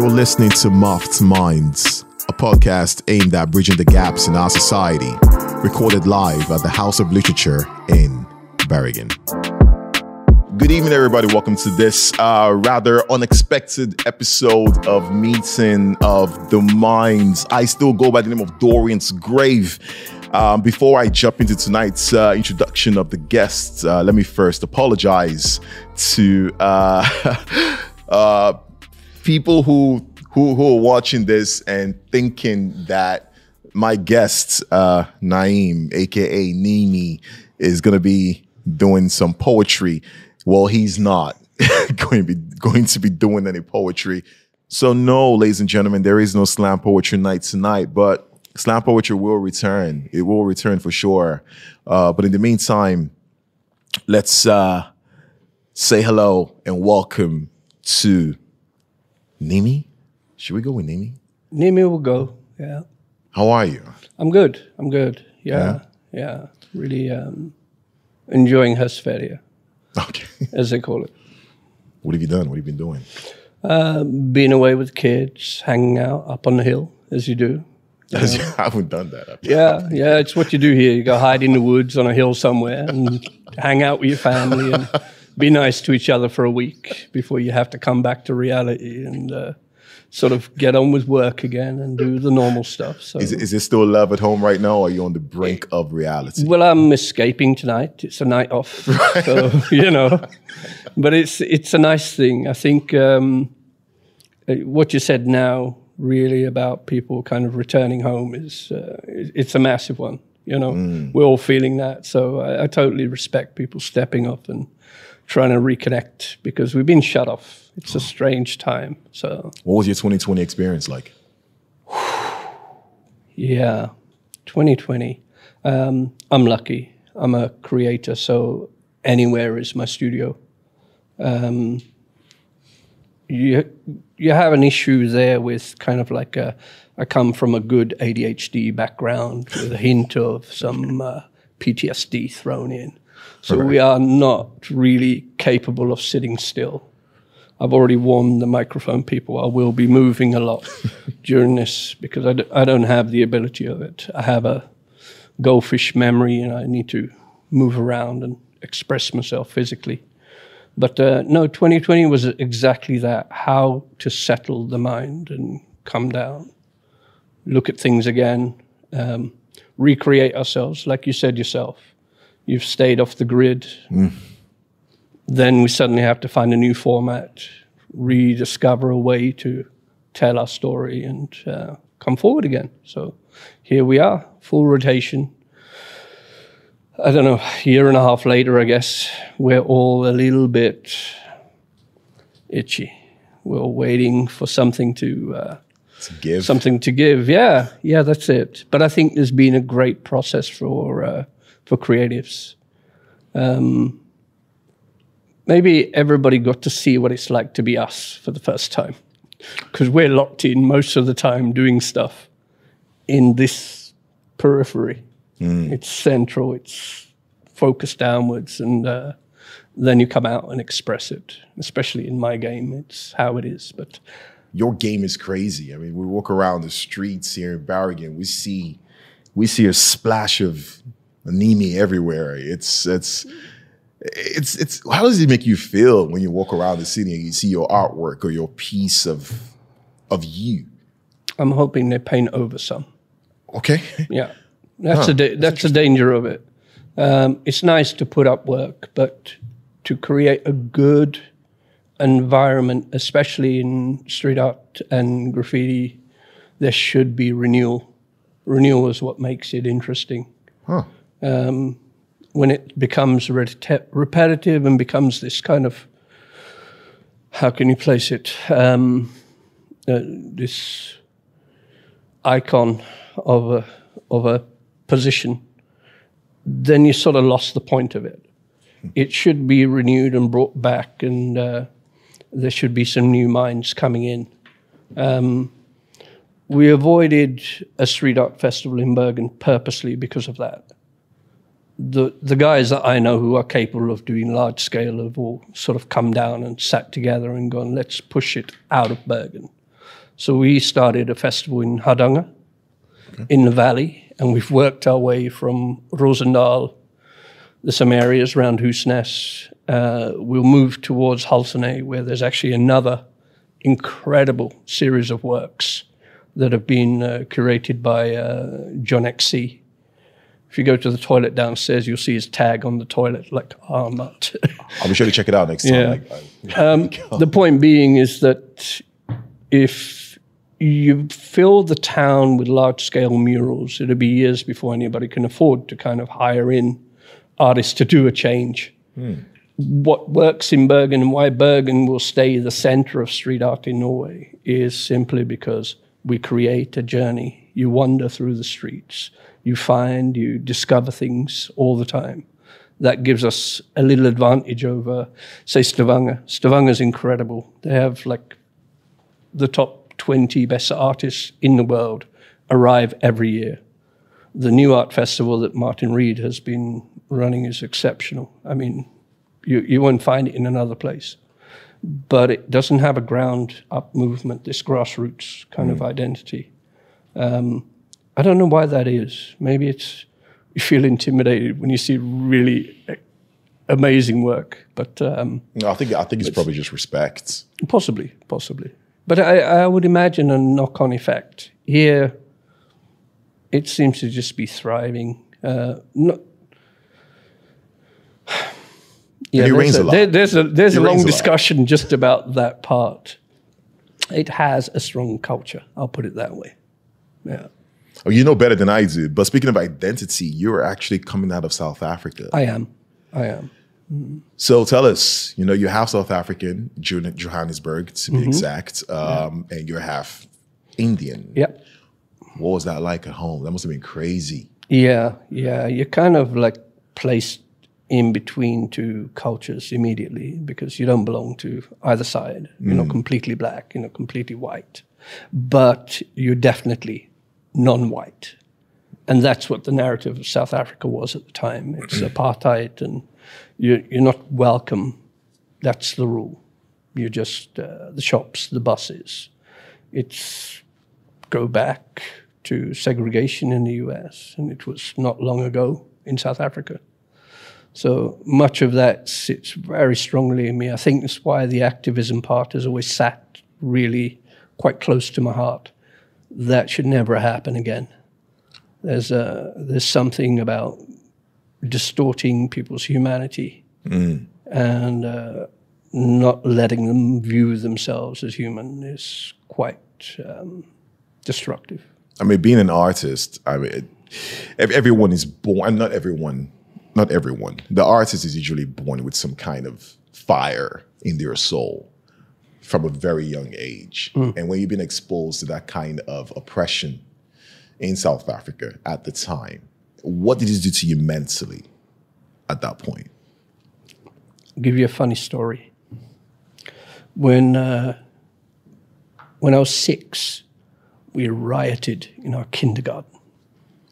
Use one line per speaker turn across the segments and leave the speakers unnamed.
You're listening to Muffed Minds, a podcast aimed at bridging the gaps in our society, recorded live at the House of Literature in Bergen. Good evening, everybody. Welcome to this uh, rather unexpected episode of Meeting of the Minds. I still go by the name of Dorian's Grave. Um, before I jump into tonight's uh, introduction of the guests, uh, let me first apologize to uh, uh, people who, who who are watching this and thinking that my guest uh, Naeem, aka Nimi, is going to be doing some poetry. Well, he's not going to be going to be doing any poetry. So no, ladies and gentlemen, there is no slam poetry night tonight, but slam poetry will return. It will return for sure. Uh, but in the meantime, let's uh, say hello and welcome to Nimi. Should we go with Nimi?
Nimi will go. Yeah.
How are you?
I'm good. I'm good. Yeah. Yeah. Really um, enjoying Hesperia,
Okay.
as they call it.
what have you done? What have you been doing?
Uh, being away with kids, hanging out up on the hill, as you do.
I haven't done that.
Yeah, yeah, it's what you do here. You go hide in the woods on a hill somewhere and hang out with your family and be nice to each other for a week before you have to come back to reality and uh, sort of get on with work again and do the normal stuff. So,
Is, is there still love at home right now, or are you on the brink of reality?
well, I'm escaping tonight. It's a night off, so you know. But it's it's a nice thing. I think um, uh, what you said now really about people kind of returning home is uh, it's a massive one. You know, we're all feeling that. So I, I totally respect people stepping up and trying to reconnect because we've been shut off. It's a strange time. So
What was your 2020 experience like?
Yeah, 2020. Um, I'm lucky. I'm a creator, so anywhere is my studio. Um, you you have an issue there with kind of like a. I come from a good ADHD background with a hint of some uh, PTSD thrown in, so we are not really capable of sitting still. I've already warned the microphone people I will be moving a lot during this because I, d- I don't have the ability of it. I have a goldfish memory and I need to move around and express myself physically. But uh, no, 2020 was exactly that how to settle the mind and come down, look at things again, um, recreate ourselves, like you said yourself. You've stayed off the grid, then we suddenly have to find a new format, rediscover a way to tell our story and uh, come forward again. So here we are, full rotation. I don't know, a year and a half later, I guess, we're all a little bit itchy. We're waiting for something to uh,
To give?
something to give. Yeah, yeah, that's it. But I think there's been a great process for uh, for creatives. Um, maybe everybody got to see what it's like to be us for the first time, because we're locked in most of the time doing stuff in this periphery. It's central. It's focused downwards, and uh, then you come out and express it. Especially in my game, it's how it is. But
Your game is crazy. I mean, we walk around the streets here in Bergen, we see we see a splash of anemia everywhere. It's it's it's it's how does it make you feel when you walk around the city and you see your artwork or your piece of of you?
I'm hoping they paint over some.
Okay.
Yeah, that's a da- that's, a danger of it. Um, it's nice to put up work, but to create a good environment, especially in street art and graffiti, there should be renewal. Renewal is what makes it interesting.
Huh.
Um, when it becomes repeti- repetitive and becomes this kind of how can you place it? Um, uh, this icon of a of a position, then you sort of lost the point of it. It should be renewed and brought back, and uh, there should be some new minds coming in. Um, we avoided a street art festival in Bergen purposely because of that. The the guys that I know who are capable of doing large scale have all sort of come down and sat together and gone, let's push it out of Bergen. So we started a festival in Hardanger, in the valley, and we've worked our way from Rosendal, the some areas around Husnes. Uh, we'll move towards Halsene, where there's actually another incredible series of works that have been uh, curated by uh, John XC. If you go to the toilet downstairs, you'll see his tag on the toilet, like Armat.
I'll be sure to check it out next time.
Yeah.
Like, I-
Um, the point being is that if you fill the town with large scale murals, it'll be years before anybody can afford to kind of hire in artists to do a change. What works in Bergen and why Bergen will stay the center of street art in Norway is simply because we create a journey. You wander through the streets, you find, you discover things all the time that gives us a little advantage over, say, Stavanger. Stavanger's incredible. They have like the top 20 best artists in the world arrive every year. The Nuart Festival that Martyn Reed has been running is exceptional. I mean, you, you won't find it in another place. But it doesn't have a ground up movement, this grassroots kind of identity. Um, I don't know why that is. Maybe it's you feel intimidated when you see really amazing work, but um,
No, I think I think it's probably just respect.
possibly, possibly. But I, I would imagine a knock-on effect here. It seems to just be thriving. Uh, not, yeah,
he
there's
a lot.
there- there's a there's
He
a long
rains a
discussion just about that part. It has a strong culture. I'll put it that way. Yeah,
you know better than I do. But speaking of identity, you're actually coming out of South Africa.
I am. I am.
So tell us, you know, you're half South African, Johannesburg to be
Mm-hmm.
exact, um, and you're half Indian.
Yep.
What was that like at home? That must have been crazy.
Yeah, yeah. You're kind of like placed in between two cultures immediately because you don't belong to either side. You're not completely black, you're not completely white, but you're definitely non white. And that's what the narrative of South Africa was at the time. It's apartheid, and you're, you're not welcome. That's the rule. You're just uh, the shops, the buses. It's go back to segregation in the US, and it was not long ago in South Africa. So much of that sits very strongly in me. I think that's why the activism part has always sat really quite close to my heart. That should never happen again. There's, a, there's something about distorting people's humanity and uh, not letting them view themselves as human is quite um, destructive.
I mean, being an artist, I mean, everyone is born, and not everyone, not everyone. The artist is usually born with some kind of fire in their soul from a very young age. And when you've been exposed to that kind of oppression in South Africa at the time, what did it do to you mentally at that point?
I'll give you a funny story. When uh, when I was six, we rioted in our kindergarten.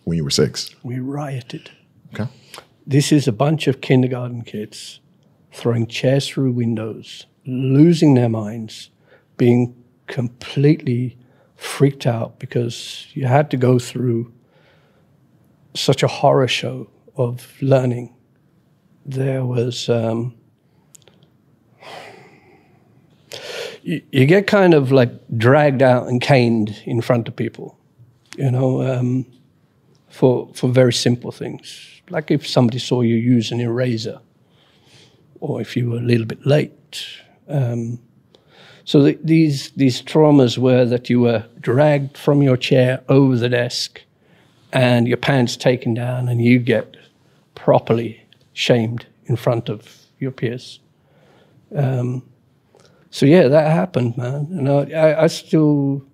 When you were six?
We rioted.
Okay.
This is a bunch of kindergarten kids throwing chairs through windows, losing their minds, being completely freaked out because you had to go through such a horror show of learning. There was. Um, you, you get kind of like dragged out and caned in front of people, you know, um, for for very simple things, like if somebody saw you use an eraser, or if you were a little bit late. Um, so th- these these traumas were that you were dragged from your chair over the desk, and your pants taken down, and you get properly shamed in front of your peers. Um, so yeah, that happened, man. And I, I, I still,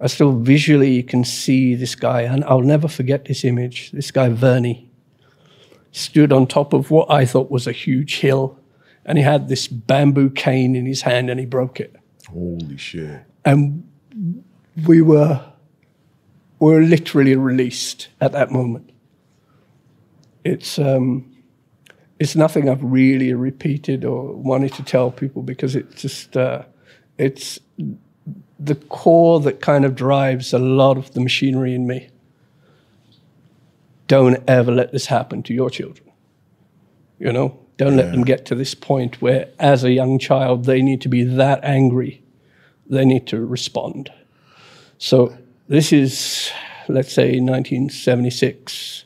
I still visually can see this guy, and I'll never forget this image. This guy Vernie stood on top of what I thought was a huge hill, and he had this bamboo cane in his hand, and he broke it.
Holy shit.
And we were, we were literally released at that moment. It's um, it's nothing I've really repeated or wanted to tell people because it's just uh, it's the core that kind of drives a lot of the machinery in me. Don't ever let this happen to your children. You know, don't let them get to this point where, as a young child, they need to be that angry. They need to respond. So, this is, let's say, 1976.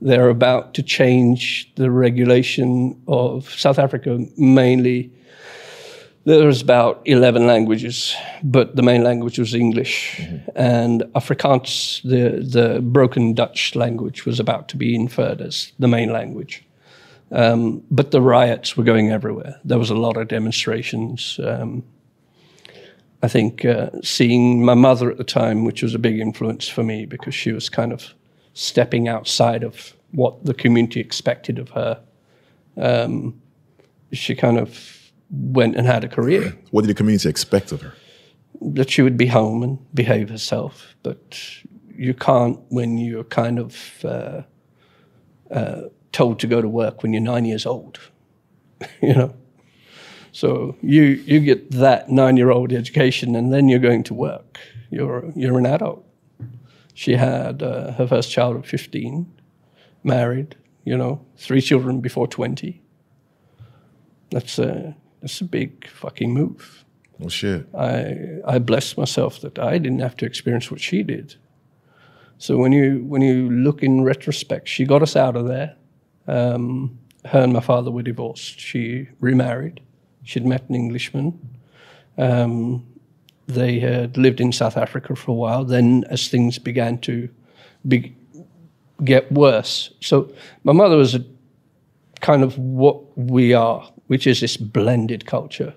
They're about to change the regulation of South Africa mainly there's about 11 languages, but the main language was English. Mm-hmm. And Afrikaans, the, the broken Dutch language, was about to be inferred as the main language. Um, but the riots were going everywhere. There was a lot of demonstrations. Um, I think uh, seeing my mother at the time, which was a big influence for me because she was kind of stepping outside of what the community expected of her. Um, she kind of went and had a career.
What did the community expect of her?
That she would be home and behave herself. But you can't when you're kind of uh, uh, told to go to work when you're nine years old, you know. So you you get that nine year old education and then you're going to work. You're you're an adult. She had uh, her first child at 15, married, you know, three children before 20. That's uh, that's a big fucking move.
Well, shit.
I I blessed myself that I didn't have to experience what she did. So when you when you look in retrospect, she got us out of there. Um, her and my father were divorced. She remarried. She'd met an Englishman. Um, they had lived in South Africa for a while. Then, as things began to be, get worse, so my mother was a kind of what we are which is this blended culture.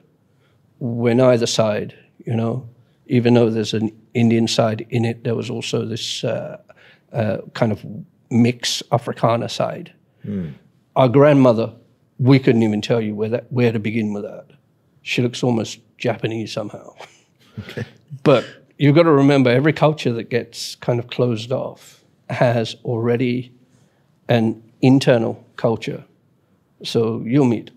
When either side, you know, even though there's an Indian side in it, there was also this uh, uh, kind of mix Afrikaner side. Mm. Our grandmother, we couldn't even tell you where that where to begin with that. She looks almost Japanese somehow. Okay. But you've got to remember every culture that gets kind of closed off has already an internal culture. So you'll meet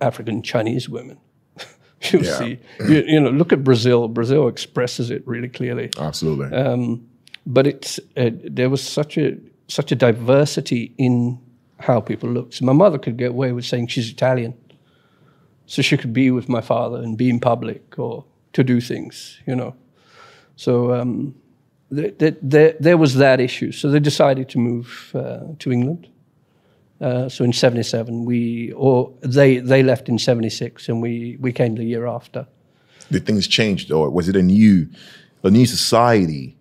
African Chinese women. You'll yeah. see. You, you, know, look at Brazil. Brazil expresses it really clearly.
Absolutely.
Um, but it's uh, there was such a such a diversity in how people looked. So my mother could get away with saying she's Italian, so she could be with my father and be in public or to do things. You know, so um, there, there was that issue. So they decided to move uh, to England. Uh, so in 77, we, or they, they left in 76 and we, we came the year after.
Did things change or was it a new, a new society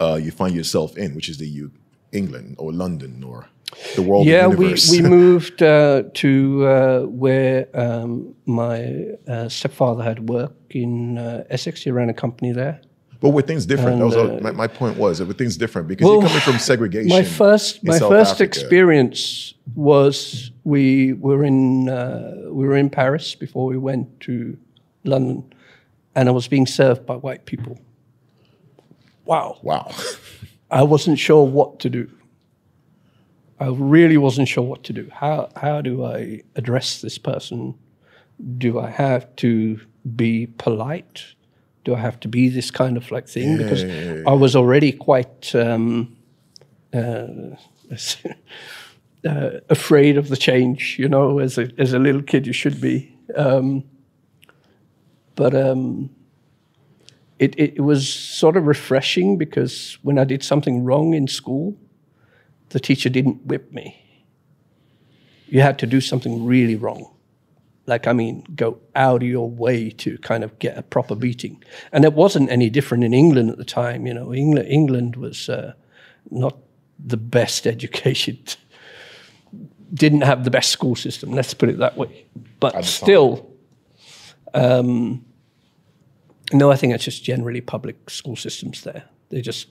uh, you find yourself in, which is the U, England or London or the world
yeah, we, we moved uh, to uh, where um, my uh, stepfather had worked in uh, Essex. He ran a company there.
But were things different? And, that was my, my, point was were things different because well, you're coming from segregation.
My first my South first Africa. experience was we were in uh, we were in Paris before we went to London, and I was being served by white people. Wow!
Wow!
I wasn't sure what to do. I really wasn't sure what to do. How how do I address this person? Do I have to be polite? do I have to be this kind of like thing? Because I was already quite um, uh, uh, afraid of the change, you know, as a, as a little kid, you should be. Um, but um, it, it was sort of refreshing because when I did something wrong in school, the teacher didn't whip me. You had to do something really wrong like I mean, go out of your way to kind of get a proper beating. And it wasn't any different in England at the time. You know, England England was uh, not the best education, didn't have the best school system. Let's put it that way. But still, um, no, I think it's just generally public school systems there. They're just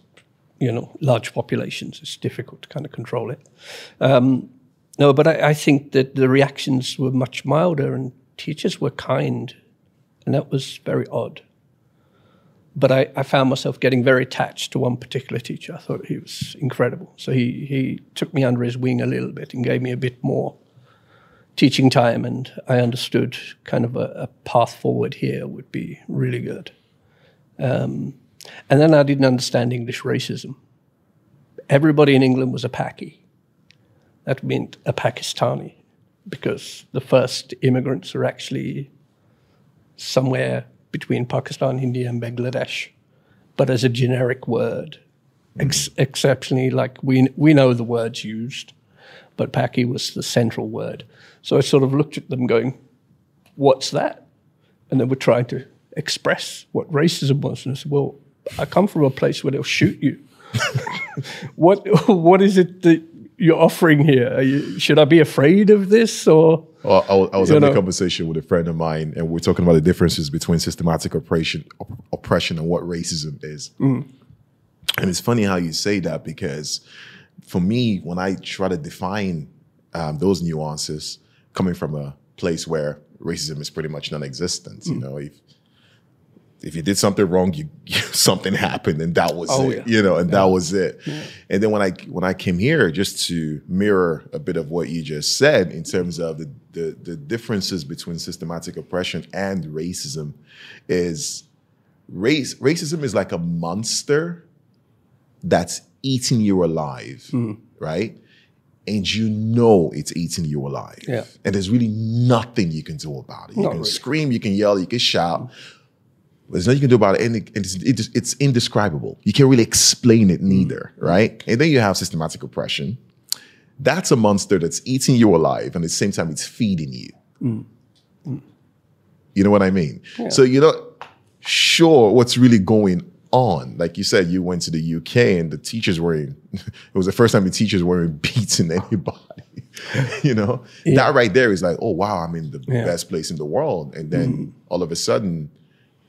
you know large populations. It's difficult to kind of control it. Um, no, but I, I, think that the reactions were much milder and teachers were kind, and that was very odd. But I, I, found myself getting very attached to one particular teacher. I thought he was incredible. So he, he took me under his wing a little bit and gave me a bit more teaching time, and I understood kind of a, a path forward here would be really good. Um, and then I didn't understand English racism. Everybody in England was a Paki. That meant a Pakistani, because the first immigrants were actually somewhere between Pakistan, India, and Bangladesh, but as a generic word. Hmm. Ex- exceptionally, like we, we know the words used, but Paki was the central word. So I sort of looked at them going, What's that? And they were trying to express what racism was. And I said, Well, I come from a place where they'll shoot you. what what is it that you're offering here? You, should I be afraid of this or?
Well, I, I was having know. a conversation with a friend of mine, and we are talking about the differences between systematic oppression, op- oppression, and what racism is. Mm. And it's funny how you say that because, for me, when I try to define um, those nuances, coming from a place where racism is pretty much non-existent, mm. you know, if if you did something wrong, you, something happened, and that was oh, it. Yeah. You know, and yeah. that was it. Yeah. And then when I when I came here, just to mirror a bit of what you just said in terms of the the, the differences between systematic oppression and racism, is race racism is like a monster that's eating you alive, mm. right? and you know it's eating you alive.
Yeah.
And there's really nothing you can do about it. You Not can really. scream, you can yell, you can shout, there's nothing you can do about it, and it's, it's, it's indescribable. You can't really explain it neither, right? And then you have systematic oppression. That's a monster that's eating you alive, and at the same time, it's feeding you. Mm. Mm. You know what I mean? Yeah. So you're not sure what's really going on. Like you said, you went to the UK, and the teachers were in. it was the first time the teachers weren't beating anybody. you know, yeah. that right there is like, oh wow, I'm in the yeah. best place in the world, and then mm. all of a sudden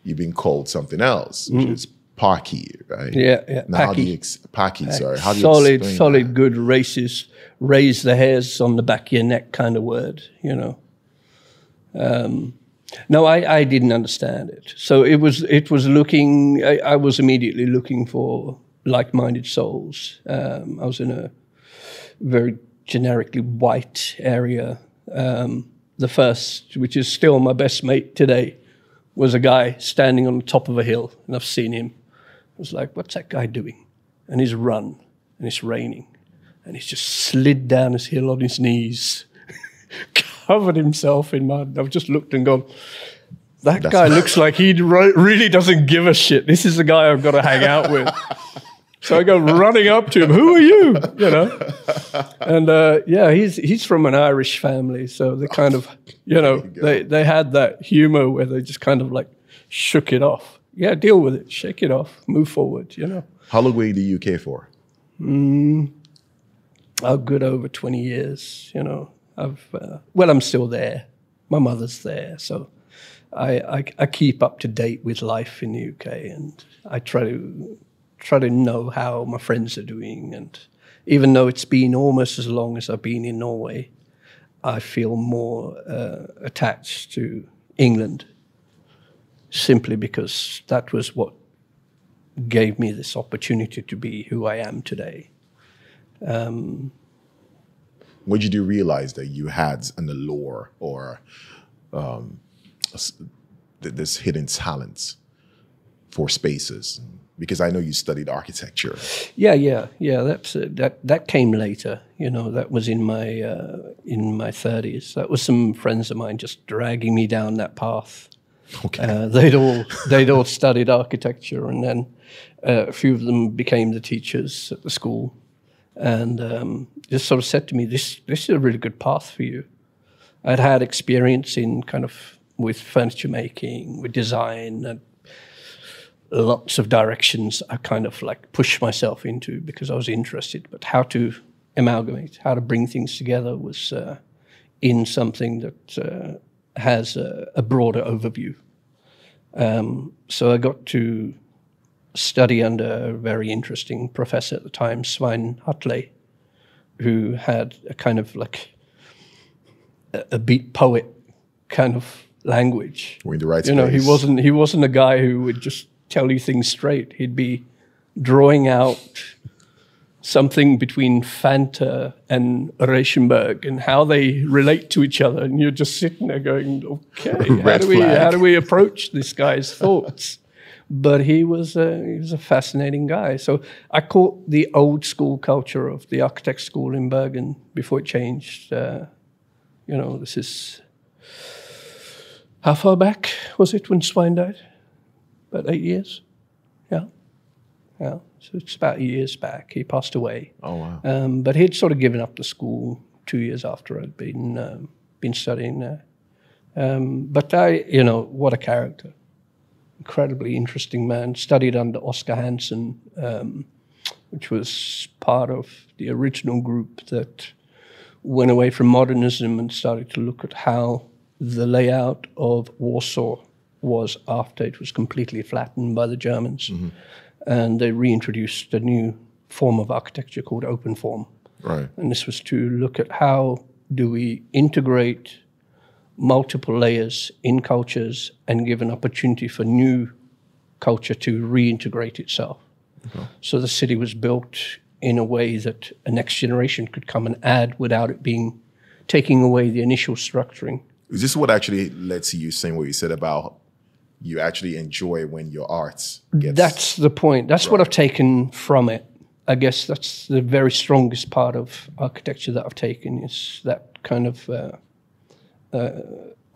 you've been called something else, which mm. is Paki, right?
Yeah, yeah.
Now, Paki. How do you ex- Paki, sorry. How do you
solid, solid, that? good racist, raise the hairs on the back of your neck kind of word, you know. Um, no, I, I didn't understand it. So it was it was looking. I, I was immediately looking for like-minded souls. Um, I was in a very generically white area. Um, the first, which is still my best mate today, was a guy standing on the top of a hill, and I've seen him. I was like, what's that guy doing? And he's run, and it's raining, and he's just slid down his hill on his knees, covered himself in mud. I've just looked and gone, that That's guy looks like he really doesn't give a shit. This is the guy I've got to hang out with. So I go running up to him. Who are you? You know, and uh, yeah, he's he's from an Irish family, so they kind of, you know, you they they had that humor where they just kind of like shook it off. Yeah, deal with it, shake it off, move forward. You know.
How long were you in the UK for?
Mm, oh, good over twenty years. You know, I've uh, well, I'm still there. My mother's there, so I, I, I keep up to date with life in the UK, and I try to try to know how my friends are doing. And even though it's been almost as long as I've been in Norway, I feel more uh, attached to England simply because that was what gave me this opportunity to be who I am today. Um,
when did you realize that you had an allure or um, this hidden talent for spaces? Because I know you studied architecture.
Yeah, yeah, yeah. That's uh, that. That came later. You know, that was in my uh, in my thirties. That was some friends of mine just dragging me down that path. Okay. Uh, they'd all they'd all studied architecture, and then uh, a few of them became the teachers at the school, and um, just sort of said to me, "This this is a really good path for you." I'd had experience in kind of with furniture making, with design, and lots of directions I kind of like pushed myself into because I was interested. But how to amalgamate, how to bring things together was uh, in something that uh, has a, a, broader overview. Um, so I got to study under a very interesting professor at the time, Svein Hatløy, who had a kind of like a, a beat poet kind of language.
We're in the right
you know, he wasn't he wasn't a guy who would just tell you things straight. He'd be drawing out something between Fanta and Reichenberg and how they relate to each other, and you're just sitting there going, "Okay, how do we how do we approach this guy's thoughts but he was a, he was a fascinating guy. So I caught the old school culture of the architect school in Bergen before it changed. Uh, you know, this is how far back was it when Svein died? About eight years. Yeah, yeah. So it's about years back. He passed away.
Oh wow.
Um, but he'd sort of given up the school two years after I'd been um, been studying there. Um, but I, you know, what a character! Incredibly interesting man. Studied under Oskar Hansen, um, which was part of the original group that went away from modernism and started to look at how the layout of Warsaw was after it was completely flattened by the Germans. Mm-hmm. And they reintroduced a new form of architecture called open form.
Right.
And this was to look at how do we integrate multiple layers in cultures and give an opportunity for new culture to reintegrate itself. So the city was built in a way that a next generation could come and add without it being taking away the initial structuring.
Is this what actually led to you saying what you said about you actually enjoy when your art gets
That's the point. That's what I've taken from it. I guess that's the very strongest part of architecture that I've taken is that kind of uh, uh,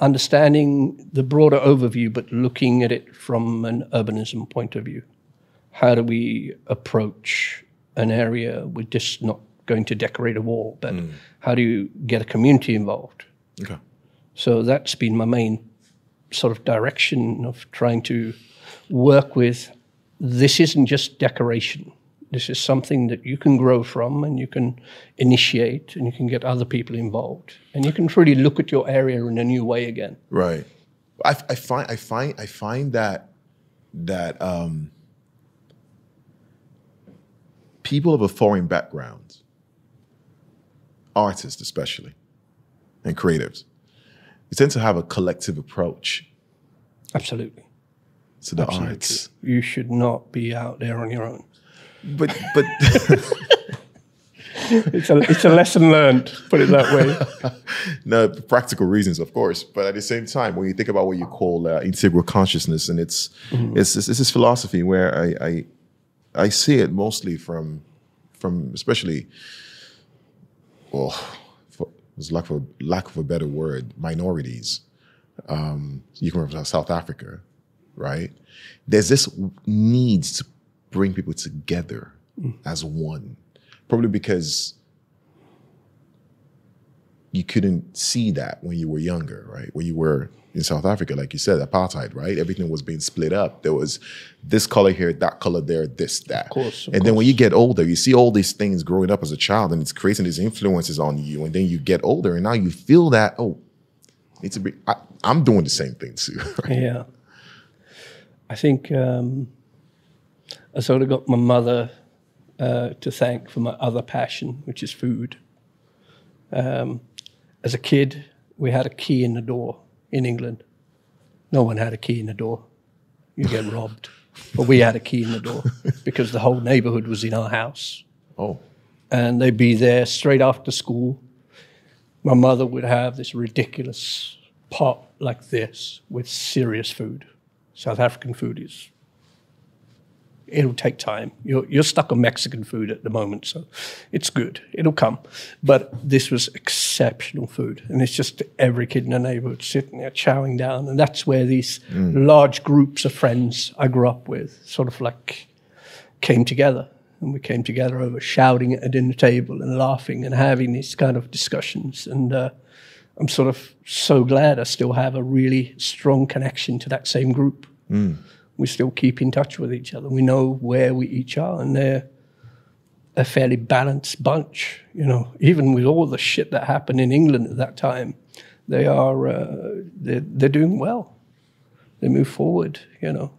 understanding the broader overview, but looking at it from an urbanism point of view. How do we approach an area we're just not going to decorate a wall, but how do you get a community involved?
Okay.
So that's been my main sort of direction of trying to work with. This isn't just decoration. This is something that you can grow from and you can initiate and you can get other people involved. And you can really look at your area in a new way again.
Right. I, I find I find I find that that um, people of a foreign background, artists especially, and creatives, they tend to have a collective approach
Absolutely.
to the
Absolutely.
arts.
You should not be out there on your own.
But but
It's a, it's a lesson learned, put it that way.
no practical reasons, of course. But at the same time, when you think about what you call uh, integral consciousness, and it's it's, it's it's this philosophy where I, I I see it mostly from from especially well, there's lack of a, lack of a better word, minorities. Um, you come from South Africa, right? There's this need to bring people together as one, probably because you couldn't see that when you were younger, right? When you were in South Africa, like you said, apartheid, right? Everything was being split up. There was this color here, that color there, this, that. Of
course, of
and then when you get older, you see all these things growing up as a child and it's creating these influences on you. And then you get older and now you feel that, oh, it's to be, I, I'm doing the same thing too. Right?
Yeah. I think um, I sort of got my mother uh, to thank for my other passion, which is food. Um, as a kid, we had a key in the door in England. No one had a key in the door. You get robbed. But we had a key in the door because the whole neighborhood was in our house
Oh,
and they'd be there straight after school. My mother would have this ridiculous pot like this with serious food. South African food is, it'll take time. You're, you're stuck on Mexican food at the moment, so it's good. It'll come. But this was exceptional food. And it's just every kid in the neighborhood sitting there chowing down. And that's where these large groups of friends I grew up with sort of like came together and we came together over shouting at a dinner table and laughing and having these kind of discussions and uh, i'm sort of so glad i still have a really strong connection to that same group we still keep in touch with each other we know where we each are and they're a fairly balanced bunch you know even with all the shit that happened in england at that time they are uh, they're, they're doing well they move forward you know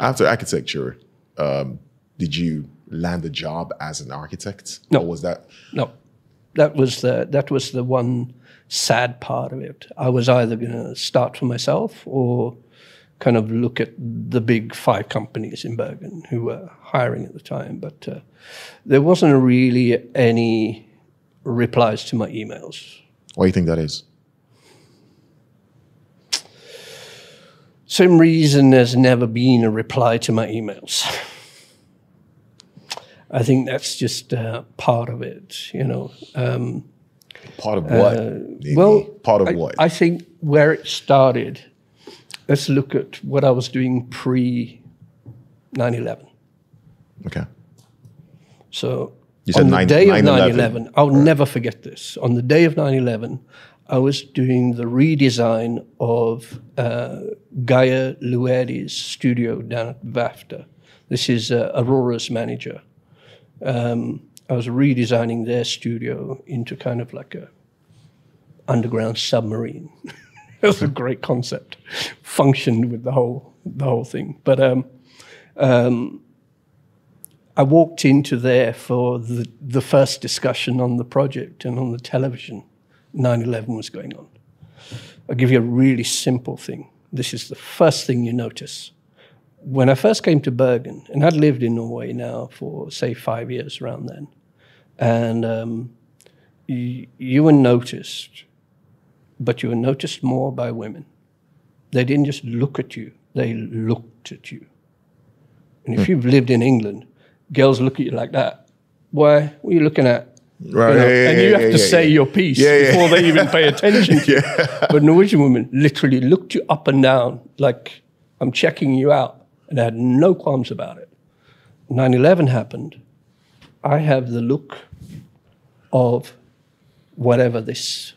after architecture, um, did you land a job as an architect?
No.
Or was that,
No, that was the that was the one sad part of it. I was either going to start for myself or kind of look at the big five companies in Bergen who were hiring at the time. But uh, there wasn't really any replies to my emails.
why do you think that is?
Same reason there's never been a reply to my emails. I think that's just uh, part of it, you know. Um,
Part of what?
Uh, well,
part of
I,
what?
I think where it started, let's look at what I was doing pre 9 11.
okay.
So
You said
on
nine-
the day of
9/11.
9 11, I'll never forget this. On the day of 9 11, I was doing the redesign of uh, Gaia Lueri's studio down at VAFTA. This is uh, Aurora's manager. Um, I was redesigning their studio into kind of like a underground submarine. it was a great concept, functioned with the whole the whole thing. But um, I walked into there for the, the first discussion on the project and on the television. 9 11 was going on. I'll give you a really simple thing. This is the first thing you notice. When I first came to Bergen, and I'd lived in Norway now for, say, five years around then, and um, you, you were noticed, but you were noticed more by women. They didn't just look at you, they looked at you. And if hmm. you've lived in England, girls look at you like that. Why? What are you looking at? You
Right,
know,
yeah, yeah,
and you
yeah,
have to say your piece before they even pay attention to you. But Norwegian women literally looked you up and down like, I'm checking you out. And they had no qualms about it. 9 11 happened. I have the look of whatever this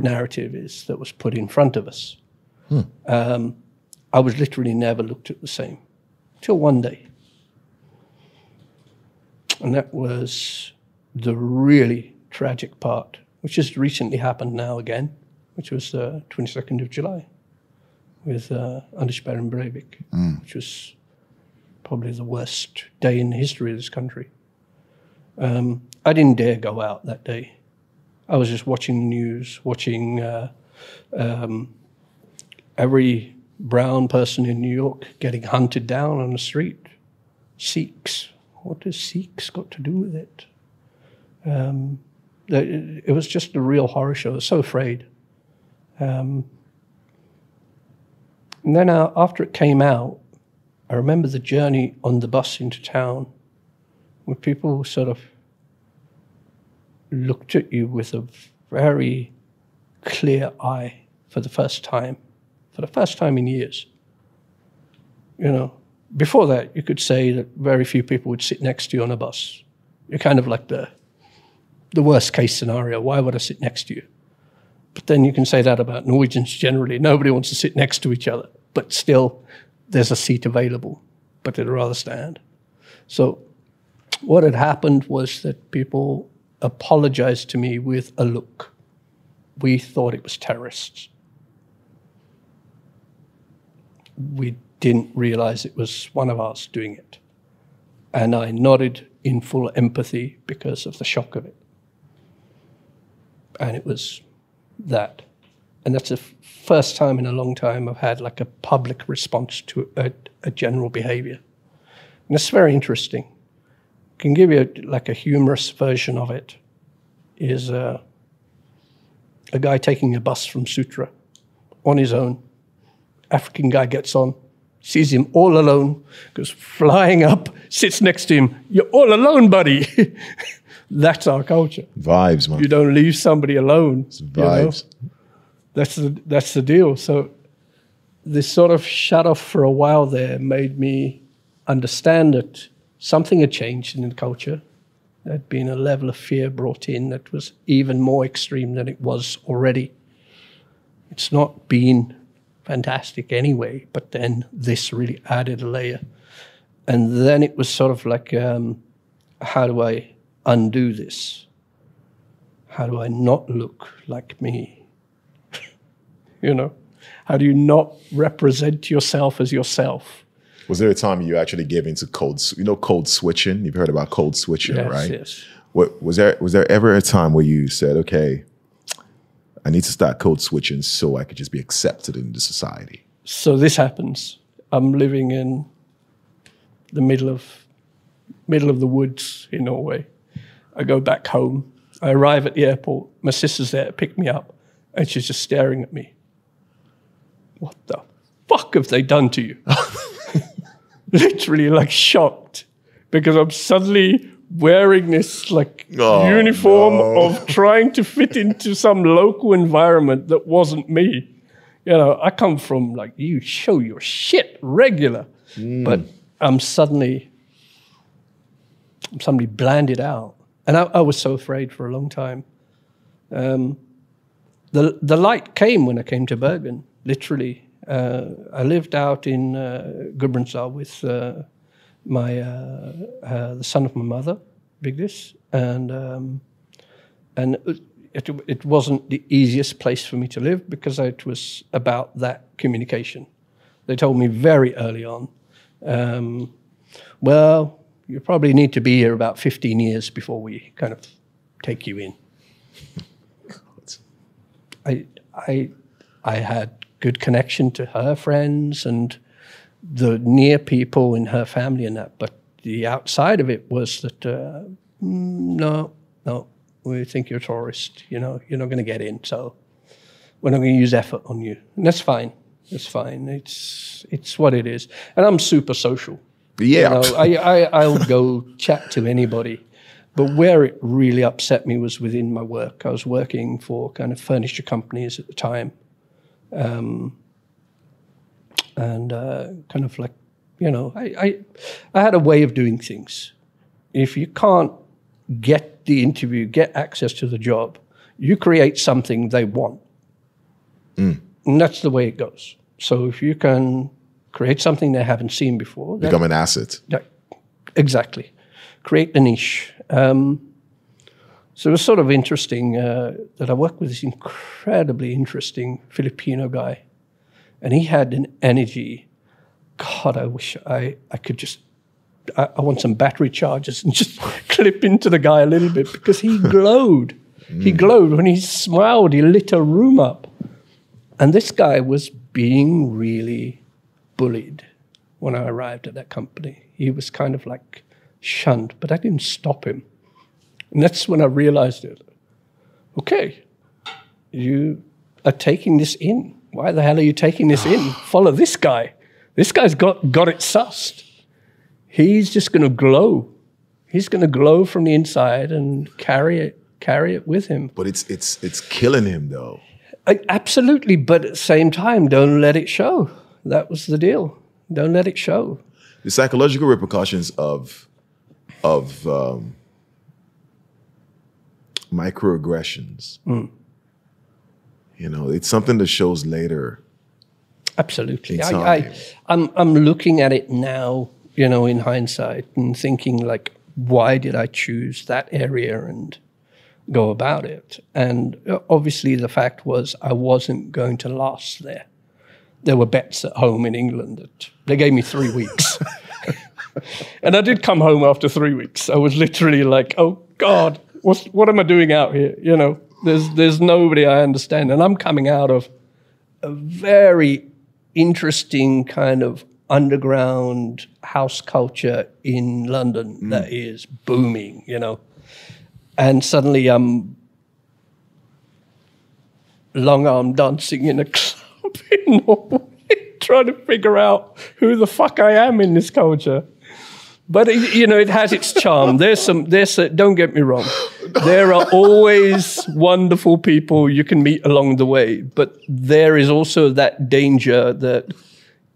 narrative is that was put in front of us. Um, I was literally never looked at the same till one day. And that was the really tragic part, which has recently happened now again, which was the 22nd of July with uh, Anders Behring Breivik, which was probably the worst day in the history of this country. Um, I didn't dare go out that day. I was just watching the news, watching uh, um, every brown person in New York getting hunted down on the street. Sikhs. What has Sikhs got to do with it? Um, the- it was just a real horror show. I was so afraid. Um, and then uh, after it came out, I remember the journey on the bus into town where people sort of looked at you with a very clear eye for the first time, for the first time in years. You know, before that, you could say that very few people would sit next to you on a bus. You're kind of like the, the worst case scenario. Why would I sit next to you? But then you can say that about Norwegians generally. Nobody wants to sit next to each other, but still, there's a seat available, but they'd rather stand. So, what had happened was that people apologized to me with a look. We thought it was terrorists. We didn't realize it was one of us doing it. And I nodded in full empathy because of the shock of it. And it was that. And that's the first time in a long time I've had like a public response to a, a general behavior. And it's very interesting. Can give you like a humorous version of it. Is uh, a guy taking a bus from Sotra on his own. African guy gets on, sees him all alone, goes flying up, sits next to him. You're all alone, buddy. That's our culture.
Vibes, man.
You don't leave somebody alone. you know?
Vibes.
That's the that's the deal. So this sort of shut off for a while there made me understand that something had changed in the culture. There'd been a level of fear brought in that was even more extreme than it was already. It's not been fantastic anyway, but then this really added a layer. And then it was sort of like, um, how do I undo this? How do I not look like me? you know, how do you not represent yourself as yourself?
Was there a time you actually gave into code? You know, code switching. You've heard about code switching,
Yes,
right?
yes.
What was there? Was there ever a time where you said, "Okay, I need to start code switching so I could just be accepted into society"?
So this happens. I'm living in the middle of middle of the woods in Norway. I go back home. I arrive at the airport. My sister's there to pick me up, and she's just staring at me. What the fuck have they done to you? Literally, like shocked because I'm suddenly wearing this like
Oh,
uniform
no.
of trying to fit into some local environment that wasn't me. You know, I come from like you show your shit regular, but I'm suddenly I'm suddenly blanded out, and I, I was so afraid for a long time. Um, the the light came when I came to Bergen. Literally, I lived out in uh, with uh, my uh, uh, the son of my mother, Vigdis, and um, and it, it wasn't the easiest place for me to live because it was about that communication. They told me very early on, um, well, you probably need to be here about 15 years before we kind of take you in. I, I, I had good connection to her friends and the near people in her family and that, but the outside of it was that uh, "Mm, no, no, we think you're a tourist. You know, you're not going to get in, so we're not going to use effort on you, and that's fine. That's fine. It's it's what it is, and I'm super social.
Yeah.
You know, I, I, I'll go chat to anybody. But where it really upset me was within my work. I was working for kind of furniture companies at the time. Um, and uh, kind of like, you know, I, I, I had a way of doing things. If you can't get the interview, get access to the job, you create something they want. And that's the way it goes. So if you can create something they haven't seen before,
Become an asset.
yeah, exactly. Create the niche. Um, so it was sort of interesting uh, that I worked with this incredibly interesting Filipino guy, and he had an energy. God, I wish I, I could just. I, I want some battery chargers and just clip into the guy a little bit because he glowed. He glowed when he smiled. He lit a room up, and this guy was being really bullied when I arrived at that company. He was kind of like shunned, but I didn't stop him. And that's when I realized it. Okay, you are taking this in. Why the hell are you taking this in? Follow this guy. This guy's got, got it sussed. He's just going to glow. He's going to glow from the inside and carry it, carry it with him.
But it's it's it's killing him though.
I- Absolutely, but at the same time, don't let it show. That was the deal. Don't let it show.
The psychological repercussions of of um, microaggressions. You know, it's something that shows later.
Absolutely. I, I, I'm, I'm looking at it now, you know, in hindsight and thinking, like, why did I choose that area and go about it? And uh, obviously, the fact was I wasn't going to last there. There were bets at home in England that they gave me three weeks. and I did come home after three weeks. I was literally like, oh, God, what's, what am I doing out here? You know, there's, there's nobody I understand. And I'm coming out of a very interesting kind of underground house culture in London mm. that is booming, you know. And suddenly I'm long arm dancing in a club in Norway, trying to figure out who the fuck I am in this culture. But it, you know, it has its charm. There's some. There's. A, don't get me wrong. There are always wonderful people you can meet along the way, but there is also that danger that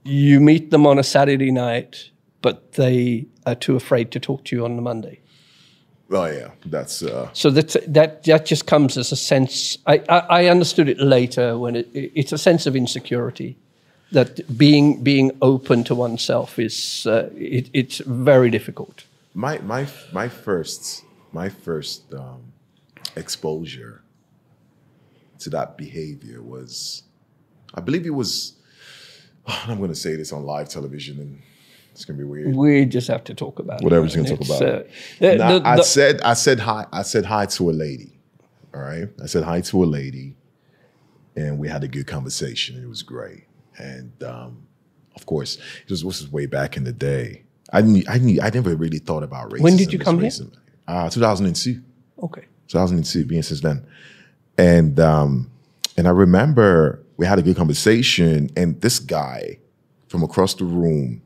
you meet them on a Saturday night, but they are too afraid to talk to you on the Monday.
Oh yeah, that's uh,
So that that that just comes as a sense. I, I, I understood it later when it, it's a sense of insecurity that being being open to oneself is uh, it, it's very difficult.
my my my first my first um, exposure to that behavior was, I believe it was. I'm going to say this on live television, and it's going to be weird.
We just have to talk about it.
Whatever
it.
you're gonna talk about.
uh, the-
Now,
the-
I
the-
said I said hi I said hi to a lady. All right. I said hi to a lady and we had a good conversation. It was great. And um, of course, it was this was way back in the day. I didn't I didn't I never really thought about racism.
When did you come here?
racism. Uh 2002.
okay.
2002, being since then. And um, and I remember we had a good conversation, and this guy from across the room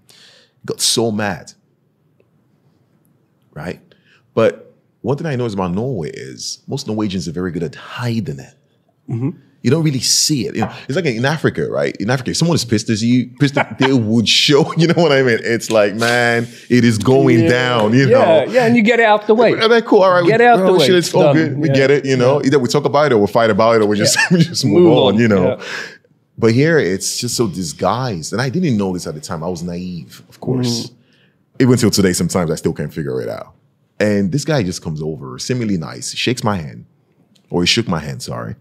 got so mad. Right? But one thing I know is about Norway is most Norwegians are very good at hiding it. You don't really see it. You know, it's like in Africa, right? In Africa, if someone is pissed at you, pissed at, they would show. You know what I mean? It's like, man, it is going
Yeah.
down. You
yeah,
know,
yeah, and you get it out the way.
and then cool. All right,
Get
we,
out the
oh,
way,
Shit,
it's
it's all
done.
good. We
Yeah.
get it. You know, either we talk about it or we fight about it or we just we just move,
Move
on,
on,
You know, but here it's just so disguised, and I didn't know this at the time. I was naive, of course.
Mm.
Even till today, sometimes I still can't figure it out. And this guy just comes over, seemingly nice, shakes my hand, or he shook my hand. Sorry.